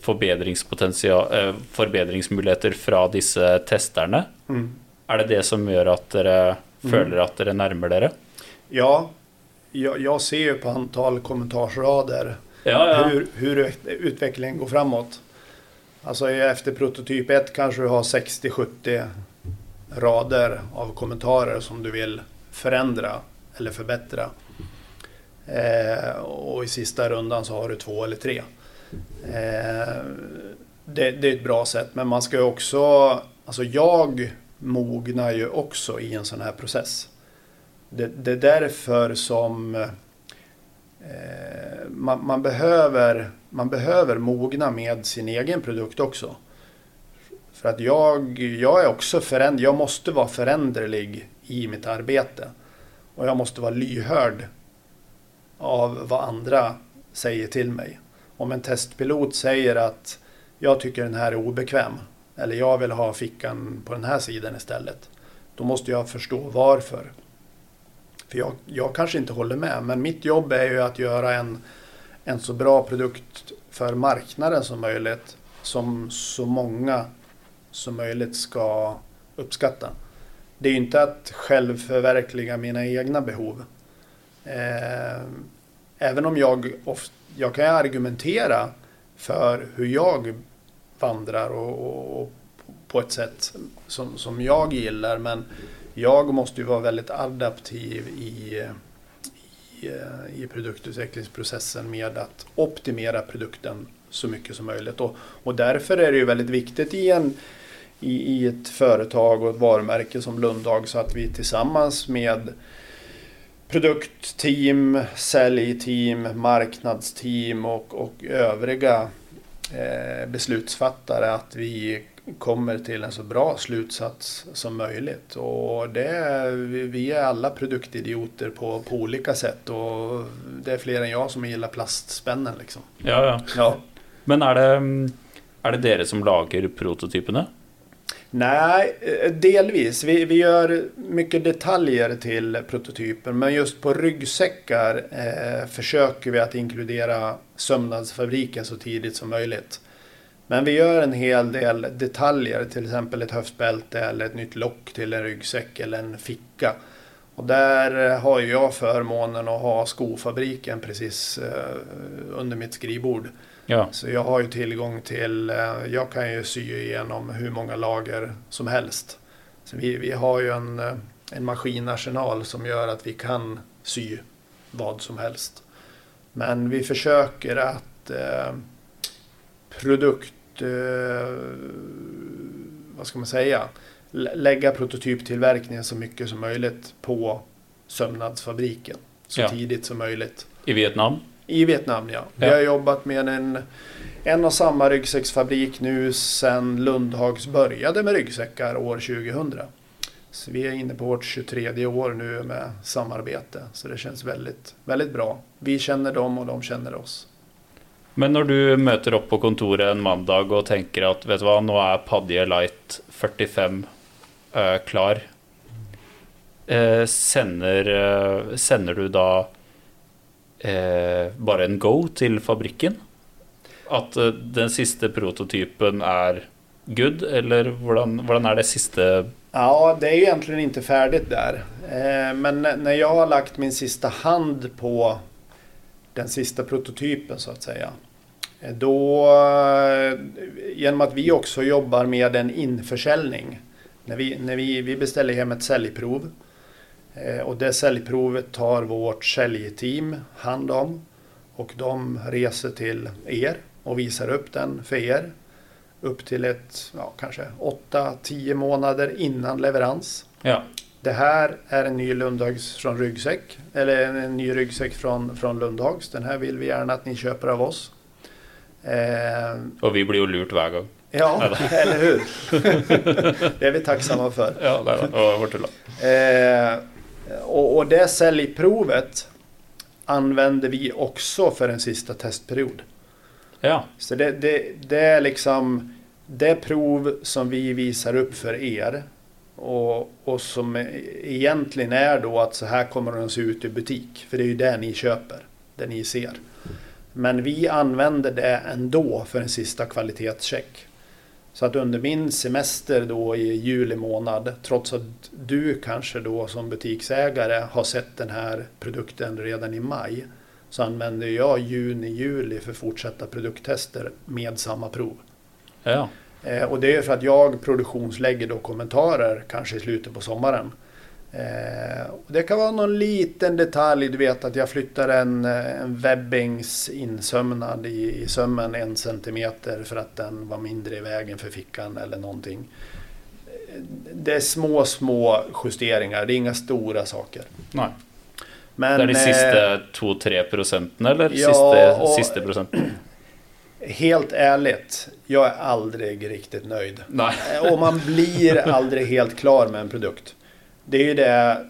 A: forbedringspotential, eh, forbedringsmuligheter från dessa testerna? Mm. Är det det som gör att dere mm. att dere närmar dere?
B: Ja, jag, jag ser ju på antal kommentarsrader
A: ja, ja.
B: Hur, hur utvecklingen går framåt. Alltså efter prototyp 1 kanske du har 60-70 rader av kommentarer som du vill förändra eller förbättra. Eh, och i sista rundan så har du två eller tre. Eh, det, det, är ett bra sätt, men man ska ju också... Alltså jag mognar ju också i en sån här process. Det, det är därför som eh, man, man, behöver, man behöver mogna med sin egen produkt också. För att jag, jag är också föränd, jag måste vara föränderlig i mitt arbete. Och jag måste vara lyhörd av vad andra säger till mig. Om en testpilot säger att jag tycker den här är obekväm eller jag vill ha fickan på den här sidan istället. Då måste jag förstå varför. För jag, jag kanske inte håller med, men mitt jobb är ju att göra en, en så bra produkt för marknaden som möjligt. Som så många som möjligt ska uppskatta. Det är ju inte att själv förverkliga mina egna behov. Eh, även om jag, ofta, jag kan argumentera för hur jag vandrar och, och, och på ett sätt som, som jag gillar. Men jag måste ju vara väldigt adaptiv i, i, eh, i produktutvecklingsprocessen med att optimera produkten så mycket som möjligt. Och, och därför är det ju väldigt viktigt i, en, i, i ett företag och ett varumärke som Lundhag så att vi tillsammans med produktteam, säljteam, marknadsteam och, och övriga eh, beslutsfattare att vi kommer till en så bra slutsats som möjligt. Och det, vi är alla produktidioter på, på olika sätt och det är fler än jag som gillar plastspännen. Liksom.
A: Ja, ja.
B: ja.
A: Men är det, är det dere som lagar prototyperna?
B: Nej, eh, delvis. Vi, vi gör mycket detaljer till prototypen men just på ryggsäckar eh, försöker vi att inkludera sömnadsfabriken så tidigt som möjligt. Men vi gör en hel del detaljer, till exempel ett höftbälte eller ett nytt lock till en ryggsäck eller en ficka. Och där eh, har jag förmånen att ha skofabriken precis eh, under mitt skrivbord.
A: Ja.
B: Så jag har ju tillgång till, eh, jag kan ju sy igenom hur många lager som helst. Så vi, vi har ju en, eh, en maskinarsenal som gör att vi kan sy vad som helst. Men vi försöker att eh, produkt eh, vad ska man säga, lägga prototyptillverkningen så mycket som möjligt på sömnadsfabriken så ja. tidigt som möjligt.
A: I Vietnam?
B: I Vietnam ja. Vi har jobbat med en, en och samma ryggsäcksfabrik nu sedan Lundhags började med ryggsäckar år 2000. Så vi är inne på vårt 23 år nu med samarbete. Så det känns väldigt, väldigt bra. Vi känner dem och de känner oss.
A: Men när du möter upp på kontoret en måndag och tänker att vet du vad, nu är Padje Light 45 uh, klar. Uh, sänder, uh, sänder du då eh, bara en go till fabriken? Att eh, den sista prototypen är good, eller hur är det sista
B: Ja, det är ju egentligen inte färdigt där. Eh, men när jag har lagt min sista hand på den sista prototypen så att säga. Eh, då, eh, genom att vi också jobbar med en införsäljning. När vi, när vi, vi beställer hem ett säljprov. Och det säljprovet tar vårt säljteam hand om. Och de reser till er och visar upp den för er upp till ett, ja, kanske 8-10 månader innan leverans.
A: Ja.
B: Det här är en ny Lundhags från ryggsäck, eller en ny ryggsäck från, från Lundhags. Den här vill vi gärna att ni köper av oss.
A: Eh, och vi blir ju lurt varje gång.
B: Ja, eller hur? det är vi tacksamma för.
A: Ja, det
B: var eh, och, och det säljprovet använder vi också för en sista testperiod.
A: Ja.
B: Så det, det, det är liksom det prov som vi visar upp för er. Och, och som egentligen är då att så här kommer den se ut i butik. För det är ju det ni köper, det ni ser. Men vi använder det ändå för en sista kvalitetscheck. Så att under min semester då i juli månad, trots att du kanske då som butiksägare har sett den här produkten redan i maj, så använder jag juni, juli för fortsatta produkttester med samma prov.
A: Ja.
B: Eh, och det är för att jag produktionslägger då kommentarer kanske i slutet på sommaren. Eh, det kan vara någon liten detalj, du vet att jag flyttar en, eh, en webbings insömnad i, i sömmen en centimeter för att den var mindre i vägen för fickan eller någonting. Eh, det är små, små justeringar, det är inga stora saker.
A: Nej. Men, det är de sista 2-3 procenten eller ja, sista, sista procenten?
B: Helt ärligt, jag är aldrig riktigt nöjd.
A: Nej.
B: Och man blir aldrig helt klar med en produkt. Det är ju det,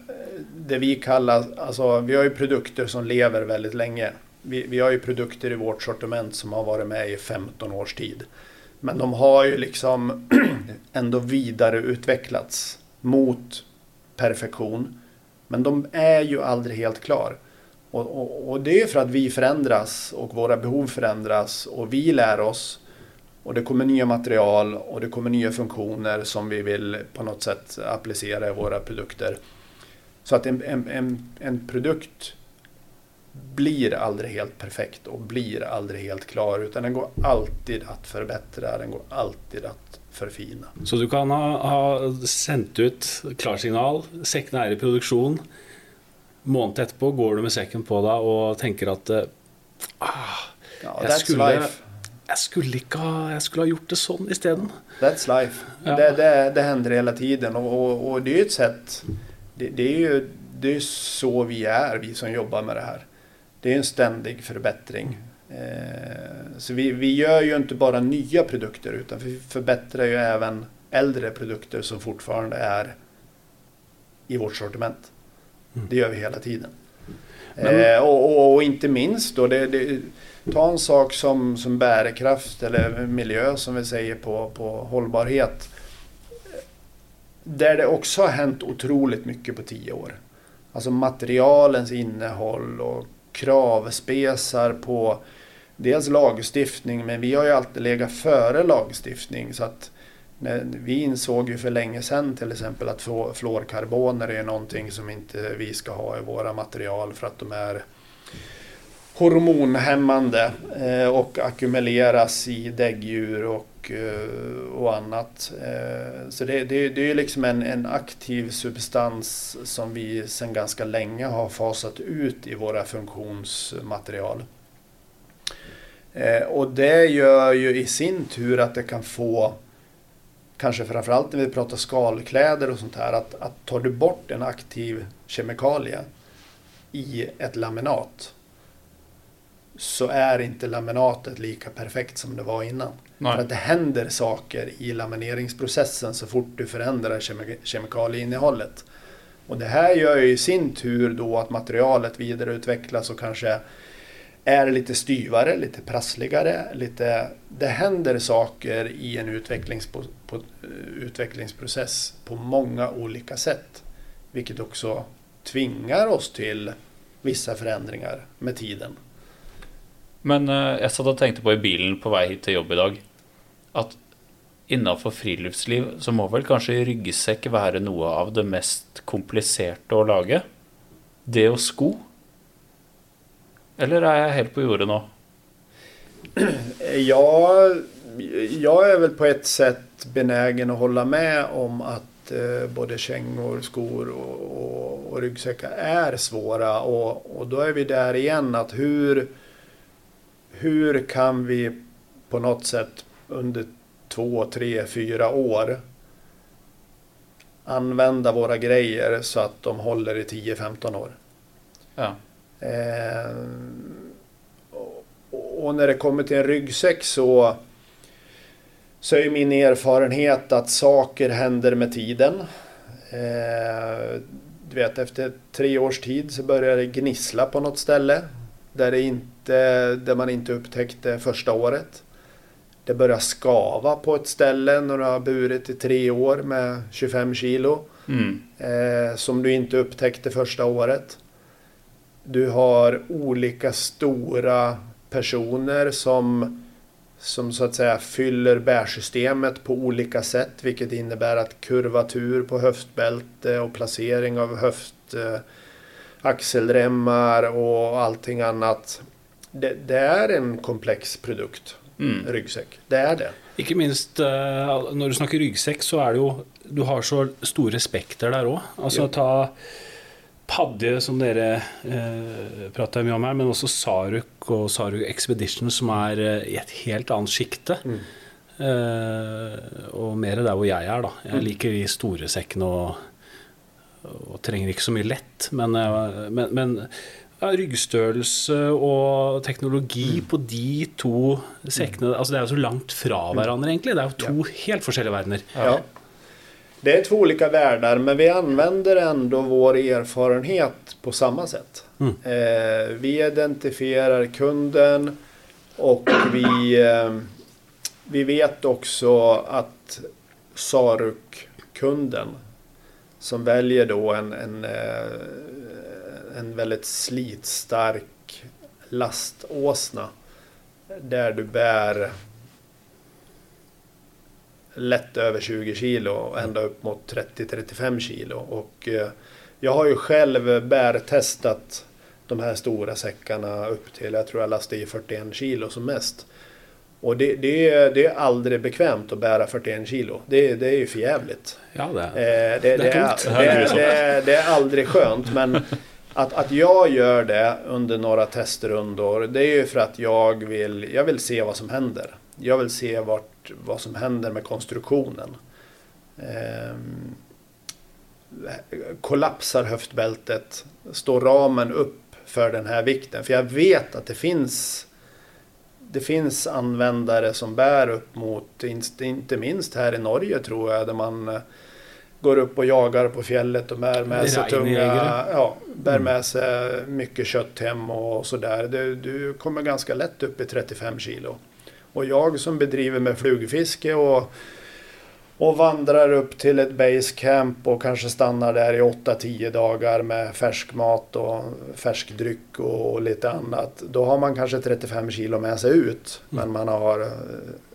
B: det vi kallar, alltså vi har ju produkter som lever väldigt länge. Vi, vi har ju produkter i vårt sortiment som har varit med i 15 års tid. Men de har ju liksom ändå vidareutvecklats mot perfektion. Men de är ju aldrig helt klar. Och, och, och, det är för att vi förändras och våra behov förändras och vi lär oss. Och det kommer nya material och det kommer nya funktioner som vi vill på något sätt applicera i våra produkter. Så att en, en, en, en produkt blir aldrig helt perfekt och blir aldrig helt klar utan den går alltid att förbättra, den går alltid att förfina.
C: Så du kan ha, ha sänt ut klarsignal, säcken är i produktion, månad etterpå går du med säcken på dig och tänker att eh, ah,
B: ja, jag, skulle, life.
C: Jag, skulle inte ha, jag skulle ha gjort det sån istället.
B: That's life. Ja. Det, det, det händer hela tiden och, och, och det är ju ett sätt, det, det, är ju det är så vi är, vi som jobbar med det här. Det är en ständig förbättring. Eh, så vi, vi gör ju inte bara nya produkter utan vi förbättrar ju även äldre produkter som fortfarande är i vårt sortiment. Mm. Det gör vi hela tiden. Men... Eh, och, och, inte minst då, det, ta en sak som, som bärkraft eller miljö som vi säger på, på hållbarhet. Där det också har hänt otroligt mycket på tio år. Alltså materialens innehåll och kravspesar på dels lagstiftning men vi har ju alltid legat före lagstiftning så att vi insåg ju för länge sedan till exempel att fluorkarboner är någonting som inte vi ska ha i våra material för att de är hormonhämmande eh, och ackumuleras i däggdjur och, eh, och annat. Eh, så det, det, det är liksom en, en aktiv substans som vi sedan ganska länge har fasat ut i våra funktionsmaterial. Och det gör ju i sin tur att det kan få kanske framförallt när vi pratar skalkläder och sånt här, att, att tar du bort en aktiv kemikalie i ett laminat så är inte laminatet lika perfekt som det var innan. För att det händer saker i lamineringsprocessen så fort du förändrar kemi kemikalieinnehållet. Och det här gör ju i sin tur då att materialet vidareutvecklas och kanske är lite styvare, lite prassligare. Lite, det händer saker i en utvecklingspro, på, utvecklingsprocess på många olika sätt. Vilket också tvingar oss till vissa förändringar med tiden.
A: Men eh, uh, jeg satt og tenkte på i bilen på vei hit til jobb i dag at innafor friluftsliv så må vel kanskje ryggsekk være noe av det mest kompliserte å lage? Det og sko? Eller är jag helt på jorden nu?
B: Ja, jag är väl på ett sätt benägen att hålla med om att eh, både kängor, skor och, och, och, ryggsäckar är svåra. Och, och då är vi där igen att hur, hur kan vi på något sätt under två, tre, fyra år använda våra grejer så att de håller i 10-15 år.
A: Ja.
B: Eh, och när det kommer till en ryggsäck så, så är min erfarenhet att saker händer med tiden. Eh, du vet, efter tre års tid så börjar det gnissla på något ställe där, det inte, där man inte upptäckte första året. Det börjar skava på ett ställe när du har burit i tre år med 25 kilo. Mm. Eh, som du inte upptäckte första året. Du har olika stora personer som, som så att säga fyller bärsystemet på olika sätt. Vilket innebär att kurvatur på höftbälte och placering av höft, eh, axelremmar och allting annat. Det, det är en komplex produkt. Mm. Ryggsäck. Det är det.
C: Ikke minst uh, når du snakker ryggsekk, så er det jo Du har så store spekter der òg. Altså, ta Padje, som dere eh, prater mye om her, men også Saruk og Saruk Expedition, som er eh, i et helt annet sjikte. Mm. Eh, og mer der hvor jeg er, da. Jeg mm. liker de store sekkene og, og, trenger ikke så mye lett. Men, eh, men, men ja, ryggstørrelse og teknologi mm. på de to sekkene altså Det er jo så langt fra mm. hverandre, egentlig. Det er jo to helt forskjellige verdener.
B: Ja. Det är två olika världar men vi använder ändå vår erfarenhet på samma sätt. Mm. Eh, vi identifierar kunden och vi, eh, vi vet också att Saruk-kunden som väljer då en, en, eh, en väldigt slitstark laståsna där du bär lätt över 20 kilo och ända upp mot 30-35 kilo. Och eh, jag har ju själv bärtestat de här stora säckarna upp till, jag tror jag lastade i 41 kilo som mest. Och det, det, är, det är aldrig bekvämt att bära 41 kilo. Det, det är ju förjävligt.
C: Ja, det,
B: eh, det, det, är, det, det, är aldrig skönt. Men att, att jag gör det under några testrundor, det är ju för att jag vill, jag vill se vad som händer. Jag vill se vart vad som händer med konstruktionen. Eh, kollapsar höftbältet? Står ramen upp för den här vikten? För jag vet att det finns det finns användare som bär upp mot, inte minst här i Norge tror jag, där man eh, går upp och jagar på fjället och bär med sig tunga, ja, bär mm. med sig mycket kött hem och sådär. Du, du kommer ganska lätt upp i 35 kilo. Och jag som bedriver med flugfiske och, och vandrar upp till ett basecamp och kanske stannar där i 8-10 dagar med färsk mat och färsk dryck och lite annat. Då har man kanske 35 kilo med sig ut mm. men man har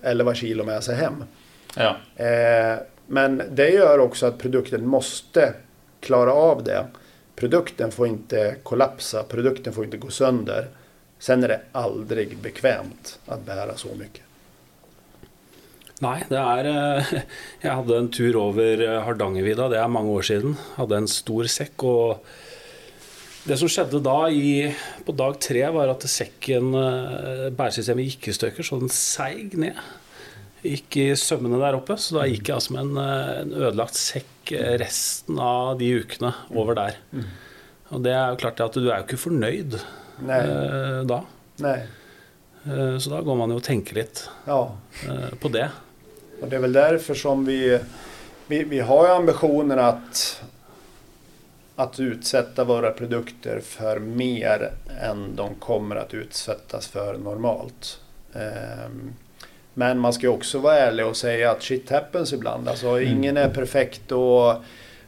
B: 11 eh, kilo med sig hem.
A: Ja.
B: Eh, men det gör också att produkten måste klara av det. Produkten får inte kollapsa, produkten får inte gå sönder. Sen är det aldrig bekvämt att bära så mycket.
C: Nej, det är... Eh, jag hade en tur över eh, Hardangervidda, det är många år sedan. Jag hade en stor säck och det som skedde då i, på dag tre, var att säcken, eh, bärsystemet gick i stycken så den seg ner. Gick i sömmarna där uppe, så då gick jag alltså med en, en ödelagt säck resten av de veckorna över där. Mm. Och det är klart att du är ju inte förnöjd Nej. Eh, da.
B: Nej.
C: Eh, Så da går man jo og tenker litt
B: Ja,
C: eh, på det.
B: och det är väl därför som vi, vi, vi har ju ambitionen att, att utsätta våra produkter för mer än de kommer att utsättas för normalt. Ehm, Men man ska också vara ärlig och säga att shit happens ibland. Alltså ingen är perfekt och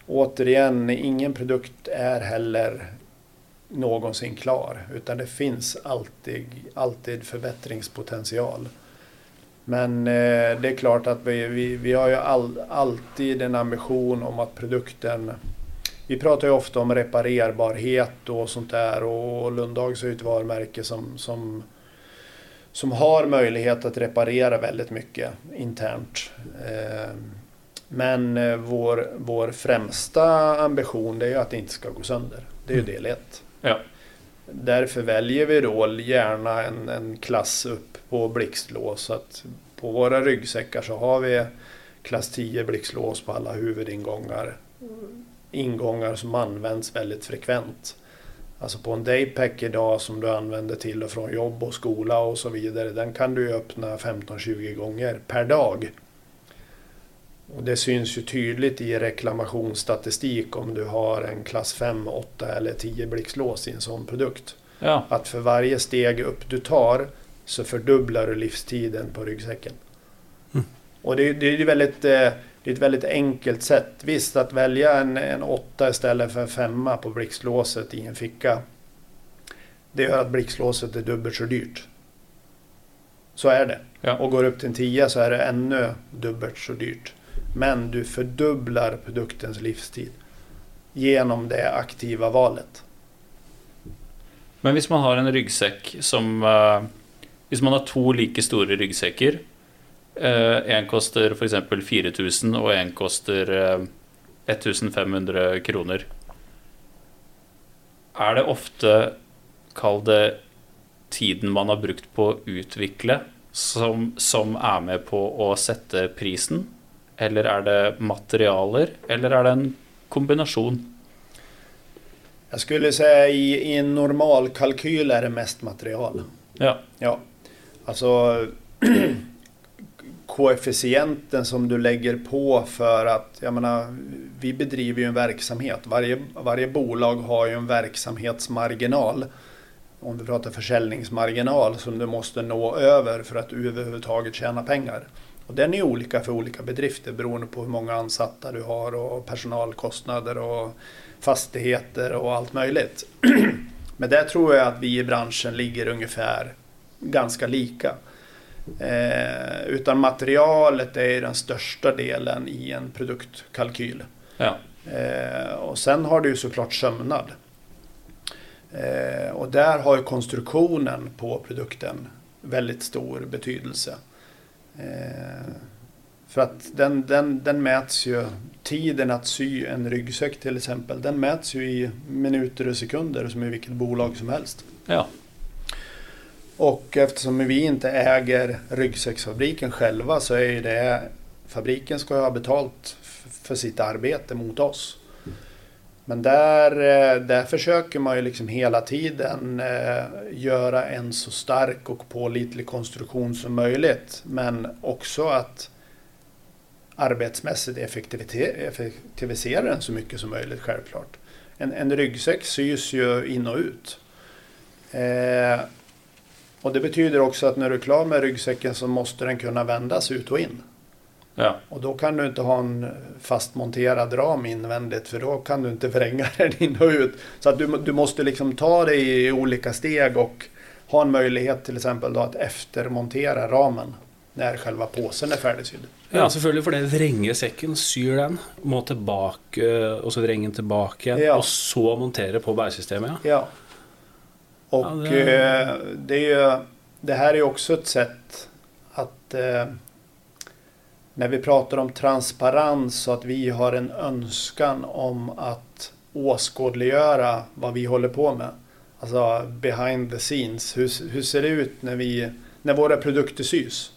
B: återigen, ingen produkt är heller någonsin klar. Utan det finns alltid, alltid förbättringspotential. Men eh, det är klart att vi, vi, vi har ju all, alltid en ambition om att produkten... Vi pratar ju ofta om reparerbarhet och sånt där och Lundhags är ju ett varumärke som, som, som har möjlighet att reparera väldigt mycket internt. Eh, men eh, vår, vår främsta ambition det är ju att det inte ska gå sönder. Det är ju
C: Mm.
B: del ett.
A: Ja.
B: Därför väljer vi då gärna en, en klass upp på blixtlås. Så att på våra ryggsäckar så har vi klass 10 blixtlås på alla huvudingångar. Ingångar som används väldigt frekvent. Alltså på en daypack idag som du använder till och från jobb och skola och så vidare. Den kan du öppna 15-20 gånger per dag. Och det syns ju tydligt i reklamationsstatistik om du har en klass 5, 8 eller 10 blixtlås i en sån produkt.
A: Ja,
B: Att för varje steg upp du tar så fördubblar du livstiden på ryggsäcken.
C: Mm.
B: Och det, det är ju väldigt, eh, det är ett väldigt enkelt sätt. Visst, att välja en, en 8 istället för en 5 på blixtlåset i en ficka. Det gör att blixtlåset är dubbelt så dyrt. Så är det.
A: Ja.
B: Och går upp till en 10 så är det ännu dubbelt så dyrt. Men du fördubblar produktens livstid genom det aktiva valet.
A: Men hvis man har en ryggsekk som eh, Hvis man har to like store ryggsekker Én koster f.eks. 4000, og én koster eh, 1500 kroner. Er det ofte, kall det, tiden man har brukt på å utvikle, som, som er med på å sette prisen? Eller er det materialer, eller er det en kombinasjon?
B: Jag skulle säga i, i en normal kalkyl är det mest material.
A: Ja.
B: Ja, alltså koefficienten som du lägger på för att, jag menar, vi bedriver ju en verksamhet. Varje, varje bolag har ju en verksamhetsmarginal. Om vi pratar försäljningsmarginal som du måste nå över för att överhuvudtaget tjäna pengar. Och den är olika för olika bedrifter beroende på hur många ansatta du har och personalkostnader och fastigheter och allt möjligt. Men där tror jag att vi i branschen ligger ungefär ganska lika. Eh, utan materialet är den största delen i en produktkalkyl.
A: ja.
B: Eh, och sen har du ju såklart sömnad. Eh, och där har ju konstruktionen på produkten väldigt stor betydelse. Eh, för att den, den, den mäts ju, tiden att sy en ryggsäck till exempel, den mäts ju i minuter och sekunder som i vilket bolag som helst.
A: ja.
B: Och eftersom vi inte äger ryggsäcksfabriken själva så är ju det fabriken ska ju ha betalt för sitt arbete mot oss. Men där, eh, där försöker man ju liksom hela tiden eh, göra en så stark och pålitlig konstruktion som möjligt. Men också att arbetsmässigt effektivisera den så mycket som möjligt självklart. En, en ryggsäck sys ju in och ut. Eh, och det betyder också att när du är klar med ryggsäcken så måste den kunna vändas ut och in.
A: ja.
B: Och då kan du inte ha en fastmonterad ram invändigt för då kan du inte vränga den in och ut. Så att du, du måste liksom ta det i olika steg och ha en möjlighet till exempel då att eftermontera ramen när själva påsen är färdigsydd.
C: Ja, selvfølgelig, for det vrenger sekken, syr den, må tilbake, og så vrenge den tilbake igjen,
B: Ja.
C: og så montere på bæresystemet. Ja.
B: Ja. Och
C: Ja, det-
B: eh, det, är ju, det här är också ett sätt att eh, när vi pratar om transparens och att vi har en önskan om att åskådliggöra vad vi håller på med. Alltså behind the scenes. Hur, hur ser det ut när, vi, när våra produkter sys?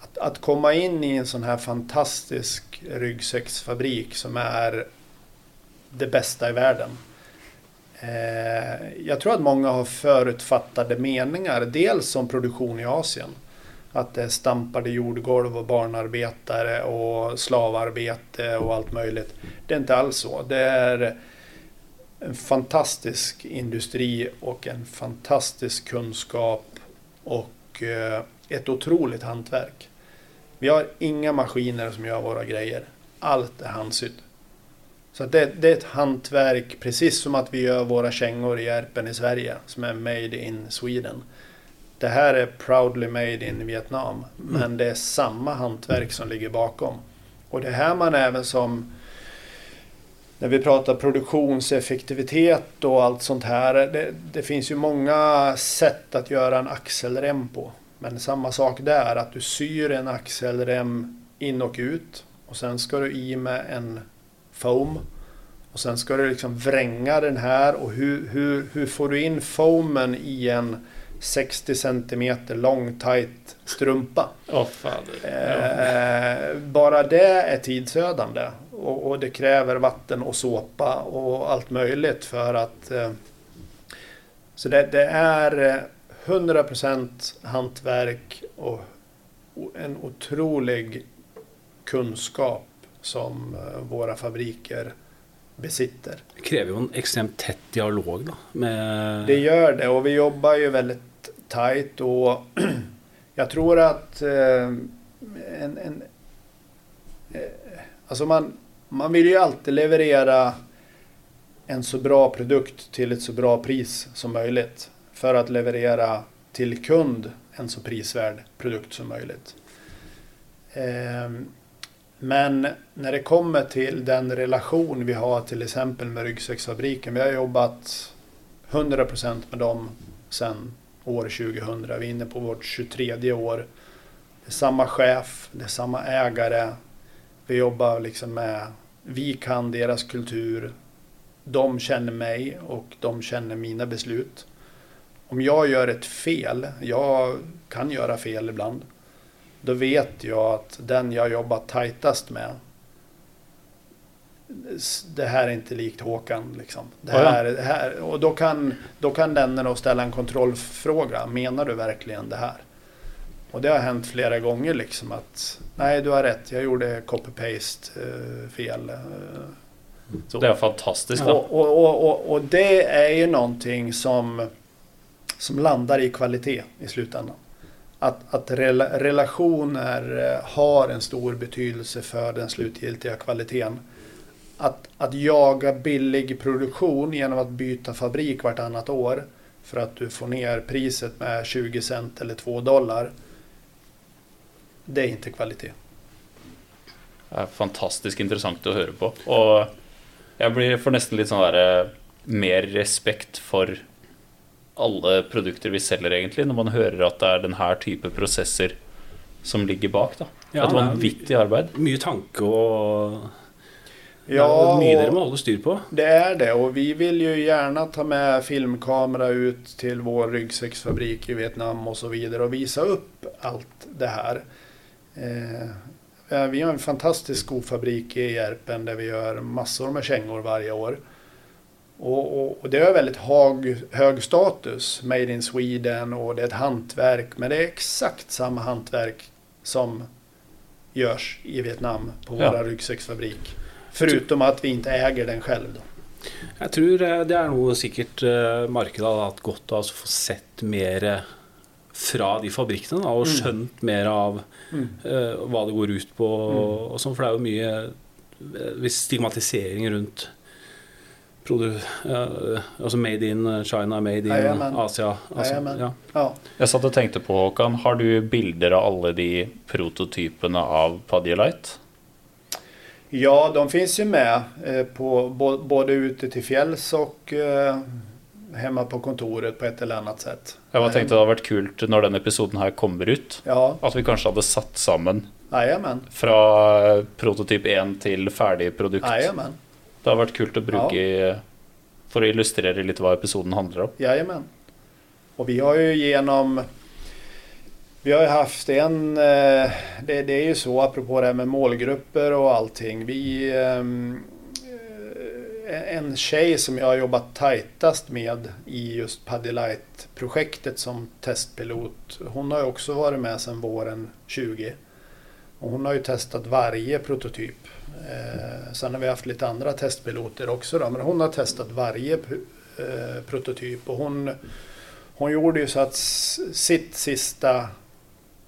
B: Att, att komma in i en sån här fantastisk ryggsäcksfabrik som är det bästa i världen. Eh, jag tror att många har förutfattade meningar. Dels om produktion i Asien. Att det är stampade jordgolv och barnarbetare och slavarbete och allt möjligt. Det är inte alls så. Det är en fantastisk industri och en fantastisk kunskap och eh, ett otroligt hantverk. Vi har inga maskiner som gör våra grejer. Allt är handsytt. Så det, det, är ett hantverk, precis som att vi gör våra kängor i Järpen i Sverige, som är made in Sweden. Det här är proudly made in Vietnam, men det är samma hantverk som ligger bakom. Och det här man även som när vi pratar produktionseffektivitet och allt sånt här. Det, det, finns ju många sätt att göra en axelrem på. Men samma sak där, att du syr en axelrem in och ut. Och sen ska du i med en foam. Och sen ska du liksom vränga den här och hur, hur, hur får du in foamen i en 60 cm lång tight strumpa.
A: Oh, eh,
B: bara det är tidsödande. Och, och, det kräver vatten och såpa och allt möjligt för att... Eh, så det, det är 100% hantverk och en otrolig kunskap som eh, våra fabriker besitter.
C: Det kräver ju en extremt tät dialog då? Med...
B: Det gör det och vi jobbar ju väldigt tajt och jag tror att eh, en, en eh, alltså man, man vill ju alltid leverera en så bra produkt till ett så bra pris som möjligt för att leverera till kund en så prisvärd produkt som möjligt. Men när det kommer till den relation vi har till exempel med ryggsäcksfabriken. Vi har jobbat 100% med dem sedan år 2000. Vi är inne på vårt 23 år. Det är samma chef, det är samma ägare. Vi jobbar liksom med, vi kan deras kultur. De känner mig och de känner mina beslut. Om jag gör ett fel, jag kan göra fel ibland. Då vet jag att den jag jobbar tajtast med det här är inte likt Håkan. Liksom. Det här, det här, och då kan, då kan den ställa en kontrollfråga. Menar du verkligen det här? Och det har hänt flera gånger liksom att nej du har rätt, jag gjorde copy-paste uh, fel. Uh,
A: så. Det är fantastiskt.
B: Och, och, och, och, det är ju någonting som, som landar i kvalitet i slutändan. Att, att relationer eh, har en stor betydelse för den slutgiltiga kvaliteten att, att jaga billig produktion genom att byta fabrik vartannat år för att du får ner priset med 20 cent eller 2 dollar. Det är inte kvalitet.
A: Det är fantastiskt intressant att höra på. Och jag blir, får nästan lite sån där, eh, mer respekt för alla produkter vi säljer egentligen när man hör att det är den här typen av processer som ligger bak. Då. Ja, ett vanvittigt arbete.
C: Mycket tanke och Ja, det är dere må holde styr på.
B: Det är det och vi vill ju gärna ta med filmkamera ut till vår ryggsäcksfabrik i Vietnam och så vidare och visa upp allt det här. Eh, vi har en fantastisk skofabrik i Järpen där vi gör massor med kängor varje år. Och, och, och det är väldigt hög, hög status, Made in Sweden och det är ett hantverk. Men det är exakt samma hantverk som görs i Vietnam på ja. våra ryggsäcksfabrik. Förutom att vi inte äger den själv. Då.
C: Jag tror eh, det är nog säkert eh, marknaden har haft gott av att få sett mer eh, från de fabrikerna och mm. skönt mer av mm. uh, vad det går ut på. Mm. Och sånt, för det är ju mycket stigmatisering runt produ uh, alltså made in China, made in Jajamän. Asia. Alltså,
B: ja. Ja.
A: Jag satt och tänkte på Håkan, har du bilder av alla de prototyperna av Padialight?
B: Ja, de finns ju med eh, på, både ute till fjälls och eh, hemma på kontoret på ett eller annat sätt.
A: Jag tänkte det hade varit kul när den episoden här kommer ut.
B: Ja.
A: Att vi kanske hade satt samman.
B: Jajamän.
A: Från prototyp 1 till färdig produkt.
B: Jajamän.
A: Det har varit kul att bruka ja. för att illustrera lite vad episoden handlar om.
B: Jajamän. Och vi har ju genom vi har ju haft en, eh, det, det, är ju så apropå det här med målgrupper och allting. Vi, ehm, en tjej som jag har jobbat tajtast med i just Paddy Light-projektet som testpilot. Hon har ju också varit med sedan våren 20. Och hon har ju testat varje prototyp. Eh, sen har vi haft lite andra testpiloter också då, men hon har testat varje eh, prototyp. Och hon, hon gjorde ju så att sitt sista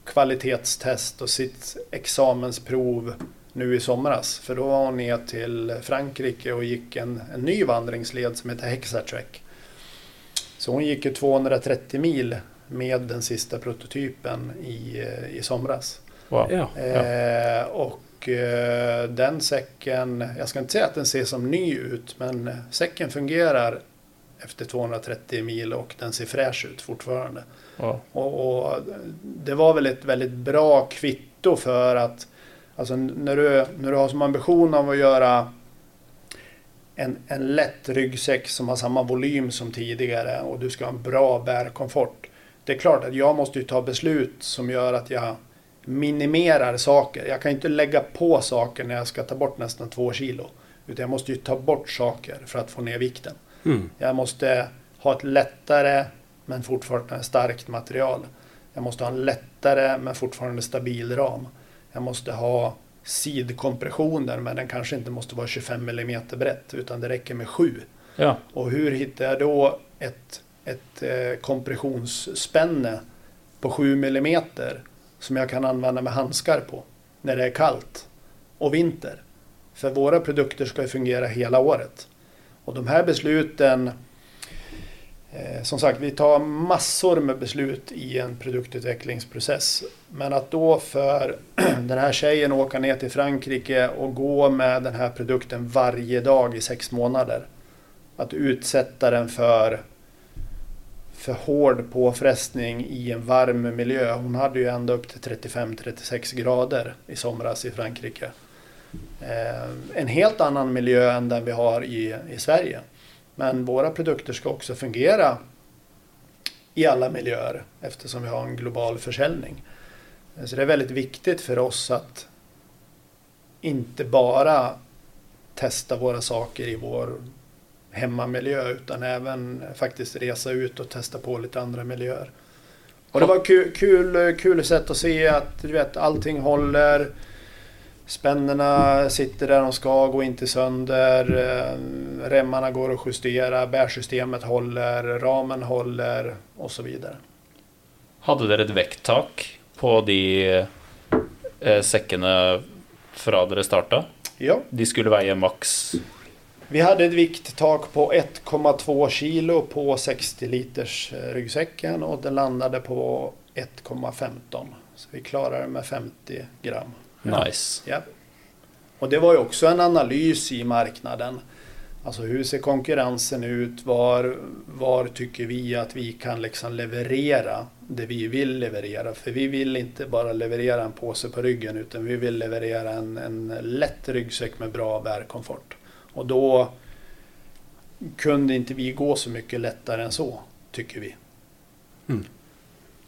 B: kvalitetstest och sitt examensprov nu i somras. För då var hon ner till Frankrike och gick en, en ny vandringsled som heter Hexatrack. Så hon gick ju 230 mil med den sista prototypen i, i somras.
A: Wow.
C: Ja.
B: Eh, och eh, den säcken, jag ska inte säga att den ser som ny ut, men säcken fungerar efter 230 mil och den ser fräsch ut fortfarande.
A: Wow.
B: Och, och det var väl ett väldigt bra kvitto för att alltså när, du, när du har som ambition av att göra en, en lätt ryggsäck som har samma volym som tidigare och du ska ha en bra bärkomfort. Det är klart att jag måste ju ta beslut som gör att jag minimerar saker. Jag kan inte lägga på saker när jag ska ta bort nästan två kilo. Utan jag måste ju ta bort saker för att få ner vikten.
C: Mm.
B: Jag måste ha ett lättare men fortfarande starkt material. Jag måste ha en lättare men fortfarande stabil ram. Jag måste ha sidkompressioner men den kanske inte måste vara 25 mm brett utan det räcker med 7.
A: Ja.
B: Och hur hittar jag då ett, ett eh, kompressionsspänne på 7 mm som jag kan använda med handskar på när det är kallt och vinter? För våra produkter ska ju fungera hela året. Och de här besluten Eh, som sagt, vi tar massor med beslut i en produktutvecklingsprocess. Men att då för den här tjejen åka ner till Frankrike och gå med den här produkten varje dag i sex månader. Att utsätta den för, för hård påfrestning i en varm miljö. Hon hade ju ända upp till 35-36 grader i somras i Frankrike. Eh, en helt annan miljö än den vi har i, i Sverige. Men våra produkter ska också fungera i alla miljöer eftersom vi har en global försäljning. Så det är väldigt viktigt för oss att inte bara testa våra saker i vår hemmamiljö utan även faktiskt resa ut och testa på lite andra miljöer. Och det var kul, kul, kul sätt att se att du vet, allting håller. Spännena sitter där de ska, går inte sönder. eh, Remmarna går att justera, bärsystemet håller, ramen håller och så vidare.
A: Hadde dere et vekttak på de eh, sekkene fra dere starta?
B: Ja,
A: De skulle veie maks
B: vi hade ett vikttak på 1,2 kilo på 60 liters eh, ryggsäcken och den landade på 1,15. Så vi klarade med 50 gram.
A: nice.
B: Ja. Och det var ju också en analys i marknaden. Alltså hur ser konkurrensen ut? Var, var tycker vi att vi kan liksom leverera det vi vill leverera? För vi vill inte bara leverera en påse på ryggen utan vi vill leverera en, en lätt ryggsäck med bra bärkomfort. Och då kunde inte vi gå så mycket lättare än så, tycker vi.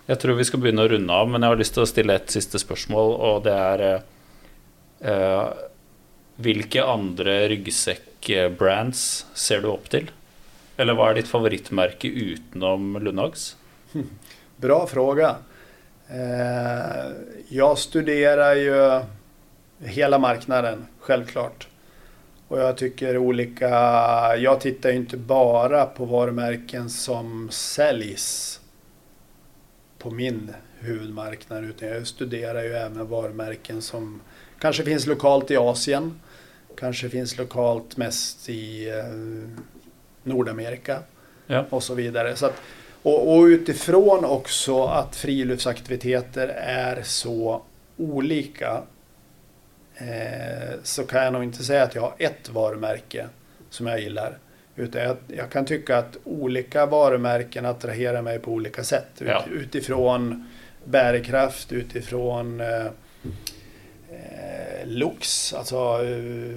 A: Jeg tror vi begynne å runde av, men jeg har lyst til å stille et siste spørsmål, og det eh, eh, Hvilke andre ryggsekkbrands ser du opp til? Eller hva er ditt favorittmerke utenom Lundhags?
B: Bra fråga. Eh, jag studerar ju hela marknaden, självklart. Och jag tycker olika... Jag tittar ju inte bara på varumärken som säljs på min huvudmarknad utan jag studerar ju även varumärken som kanske finns lokalt i Asien. Kanske finns lokalt mest i eh, Nordamerika
A: Ja.
B: och så vidare. Så att, och, och utifrån också att friluftsaktiviteter är så olika så kan jag nog inte säga att jag har ett varumärke som jag gillar. Utan jag, jag kan tycka att olika varumärken attraherar mig på olika sätt. Ut,
A: Ja.
B: Utifrån bärkraft, utifrån eh, eh, looks, alltså eh,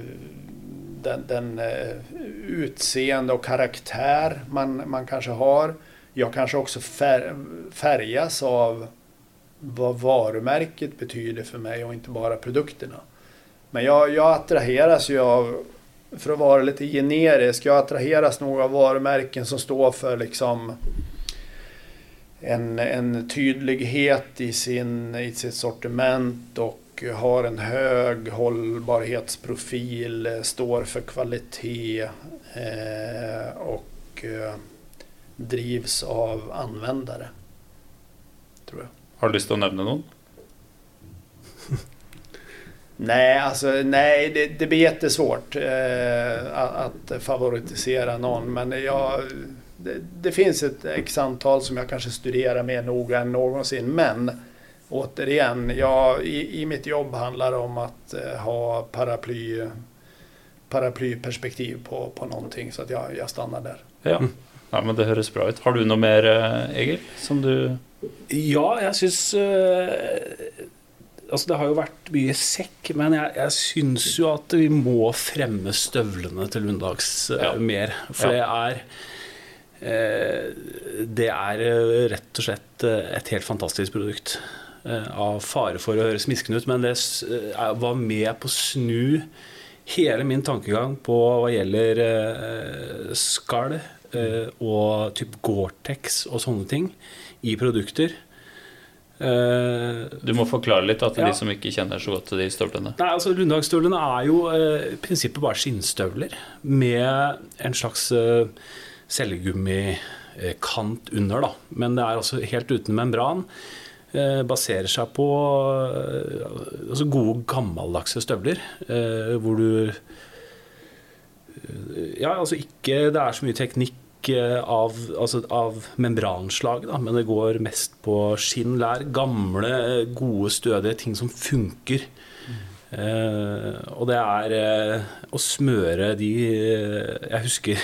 B: den, den eh, utseende och karaktär man, man kanske har. Jag kanske också fär, färgas av vad varumärket betyder för mig och inte bara produkterna. Men jag, jag attraheras ju av för att vara lite generisk, jag attraheras nog av varumärken som står för liksom en, en tydlighet i, sin, i sitt sortiment och har en hög hållbarhetsprofil, eh, står för kvalitet eh, och eh, drivs av användare. Tror jag.
A: Har du lust att nämna någon?
B: Nej, alltså, nej det, det blir jättesvårt eh, att, att favoritisera någon. Men jag, det, det, finns ett x antal som jag kanske studerar mer noga än någonsin. Men återigen, jag, i, i mitt jobb handlar det om att eh, ha paraply, paraplyperspektiv på, på någonting. Så att jag, jag stannar där.
A: Ja. ja, men det hörs bra ut. Har du något mer, eh, Egil? Som du...
C: Ja, jag syns uh altså Det har jo vært mye sekk, men jeg, jeg syns jo at vi må fremme støvlene til Lundags uh, ja. mer. For det er uh, Det er uh, rett og slett et helt fantastisk produkt. av fare for å høres misken ut, men det var med på å snu hele min tankegang på hva gjelder skall og typ Gore-Tex og sånne ting i produkter.
A: Uh, du må forklare litt til ja. de som ikke kjenner så godt til de støvlene.
C: Nei, altså Lundagsstøvlene er jo uh, i prinsippet bare skinnstøvler med en slags uh, cellegummikant under. da Men det er altså helt uten membran. baserer seg på altså gode, gammeldagse støvler hvor du Ja, altså ikke Det er så mye teknikk Eh, av, altså av membranslag, da, men det går mest på skinn, lær. Gamle, gode, stødige ting som funker. Mm. Eh, og det er eh, å smøre de eh, Jeg husker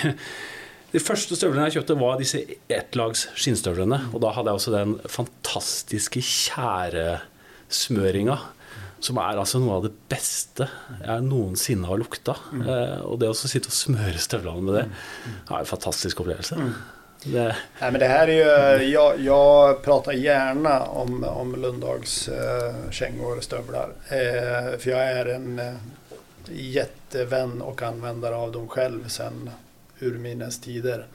C: de første støvlene jeg kjøpte, var disse ettlags skinnstøvlene. Og da hadde jeg også den fantastiske tjæresmøringa som er altså noe av det beste jeg noensinne har lukta. Mm. Eh, och det å sitte og smøre støvlene med det mm. är en fantastisk upplevelse. Mm.
B: Det... Nej, men det här är ju, jag, jag pratar gärna om, om Lundags eh, kängor och stövlar. Eh, för jag är en eh, jättevän och användare av dem själv sedan urminnes tider.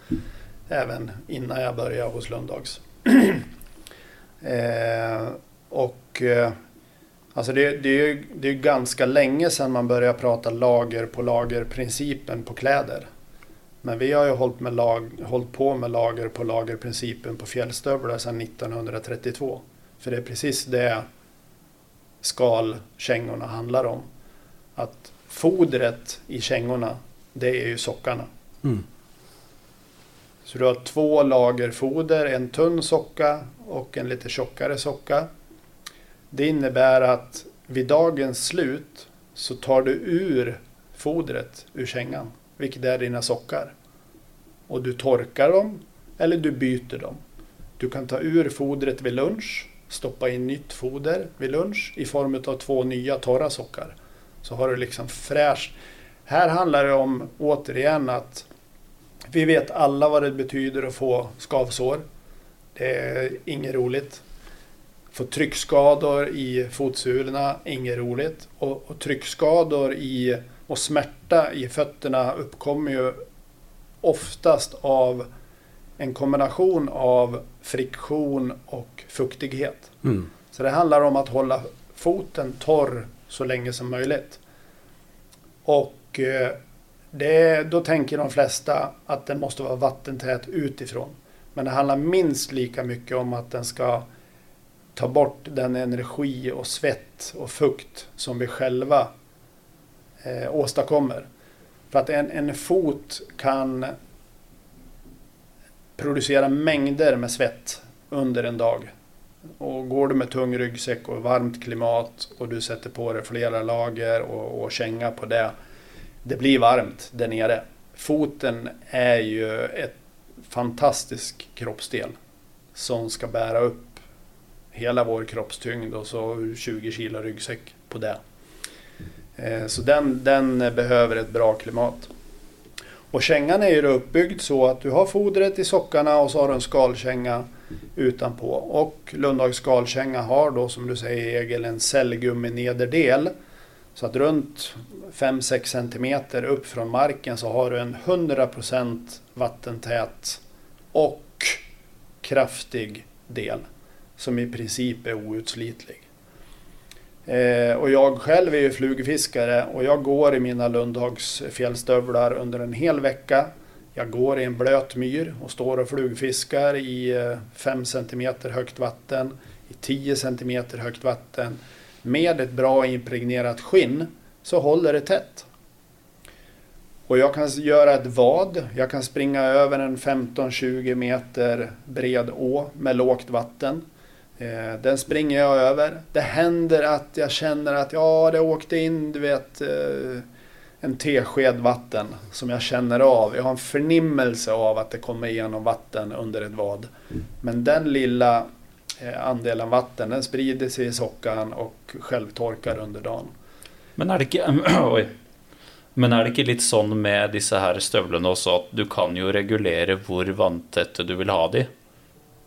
B: Även innan jag började hos Lundags. eh, och Alltså det, det, är ju, det är ganska länge sedan man började prata lager på lager-principen på kläder. Men vi har ju hållit, med lag, hållit på med lager på lager-principen på fjällstövlar sedan 1932. För det är precis det skalkängorna handlar om. Att fodret i kängorna, det är ju sockarna. Mm. Så du har två lager foder, en tunn socka och en lite tjockare socka. Det innebär att vid dagens slut så tar du ur fodret ur kängan, vilket är dina sockar. Och du torkar dem eller du byter dem. Du kan ta ur fodret vid lunch, stoppa in nytt foder vid lunch i form av två nya torra sockar. Så har du liksom fräscht. Här handlar det om återigen att vi vet alla vad det betyder att få skavsår. Det är inget roligt. Få tryckskador i fotsulorna, inget roligt. Och, och tryckskador i, och smärta i fötterna uppkommer ju oftast av en kombination av friktion och fuktighet. Mm. Så det handlar om att hålla foten torr så länge som möjligt. Och eh, det, då tänker de flesta att den måste vara vattentät utifrån. Men det handlar minst lika mycket om att den ska ta bort den energi och svett och fukt som vi själva eh, åstadkommer. För att en, en fot kan producera mängder med svett under en dag. Och går du med tung ryggsäck och varmt klimat och du sätter på dig flera lager och, och känga på det. Det blir varmt där nere. Foten är ju ett fantastisk kroppsdel som ska bära upp hela vår kroppstyngd och så 20 kilo ryggsäck på det. Eh, så den, den behöver ett bra klimat. Och kängan är ju uppbyggd så att du har fodret i sockarna och så har du en skalkänga utanpå. Och Lundhags skalkänga har då som du säger Egil en cellgummi nederdel. Så att runt 5-6 centimeter upp från marken så har du en 100% vattentät och kraftig del som i princip är outslitlig. Eh, och jag själv är ju flugfiskare och jag går i mina Lundhags fjällstövlar under en hel vecka. Jag går i en blöt myr och står och flugfiskar i eh, 5 cm högt vatten, i 10 cm högt vatten. Med ett bra impregnerat skinn så håller det tätt. Och jag kan göra ett vad. Jag kan springa över en 15-20 meter bred å med lågt vatten. Eh, den springer jag över. Det händer att jag känner att ja, det åkte in, du vet, eh, en tesked vatten som jag känner av. Jag har en förnimmelse av att det kommer igenom vatten under ett vad. Men den lilla eh, andelen vatten, den sprider sig i sockan och självtorkar under dagen.
A: Men är det inte, oj. Men är det inte lite sån med dessa här stövlarna också att du kan ju reglera hur vattentäta du vill ha dem?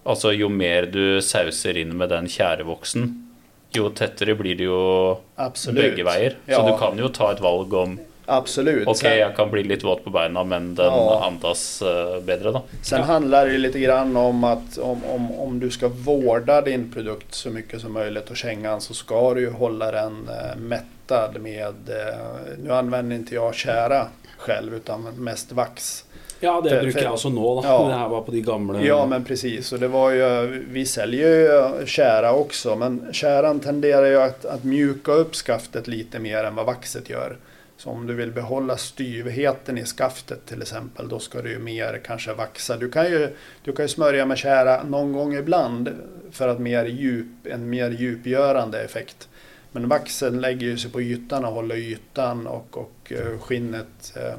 A: Alltså ju mer du sausar in med den tjärevoksen, ju tätare blir det ju Absolut. bägge vägar. Ja. Så du kan ju ta ett val om
B: Absolut.
A: Okej, okay, jag kan bli lite våt på benen men den ja. andas uh, bättre då.
B: Sen ja. handlar det lite grann om att om, om, om du ska vårda din produkt så mycket som möjligt och kängan så ska du ju hålla den uh, mättad med, uh, nu använder inte jag kära själv utan mest vax.
C: Ja, det för, brukar jag också nå då. Ja, det här var på de gamla.
B: Ja, men precis. Och det var ju, vi säljer ju kära också, men käran tenderar ju att, att mjuka upp skaftet lite mer än vad vaxet gör. Så om du vill behålla styvheten i skaftet till exempel, då ska du ju mer kanske vaxa. Du kan ju, du kan ju smörja med kära någon gång ibland för att mer djup, en mer djupgörande effekt. Men vaxen lägger ju sig på ytan och håller ytan och, och eh, skinnet Eh,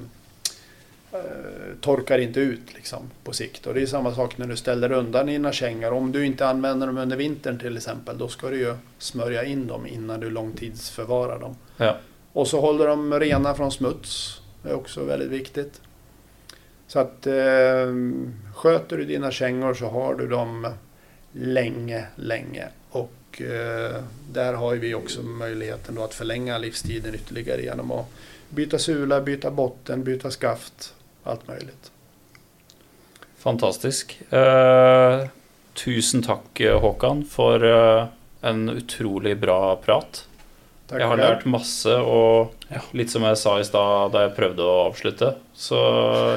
B: torkar inte ut liksom, på sikt. Och det är samma sak när du ställer undan dina kängor. Om du inte använder dem under vintern till exempel, då ska du ju smörja in dem innan du långtidsförvarar dem.
A: Ja.
B: Och så håller de rena från smuts. Det är också väldigt viktigt. Så att eh, sköter du dina kängor så har du dem länge, länge. Och eh, där har vi också möjligheten då att förlänga livstiden ytterligare genom att byta sula, byta botten, byta skaft allt möjligt.
A: Fantastisk. Uh, tusen tack eh, Håkan för uh, en otroligt bra prat. Tack jag har lärt masse och ja. lite som jag sa i stad då jag prövade att avsluta. Så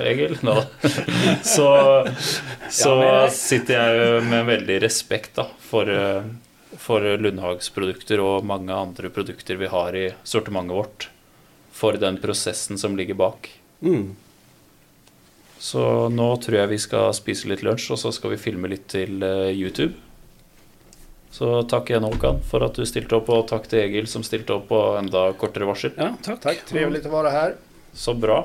A: Egil, no. så, så ja, sitter jag med en väldig respekt då, för, för Lundhags produkter och många andra produkter vi har i sortimentet vårt. För den processen som ligger bak.
C: Mm.
A: Så nå tror jeg vi skal spise litt lunsj, og så skal vi filme litt til uh, YouTube. Så takk igjen, Håkan, for at du stilte opp, og takk til Egil som stilte opp på enda kortere varsel.
C: Ja, takk.
B: takk. Trevligt å være her.
A: Så bra.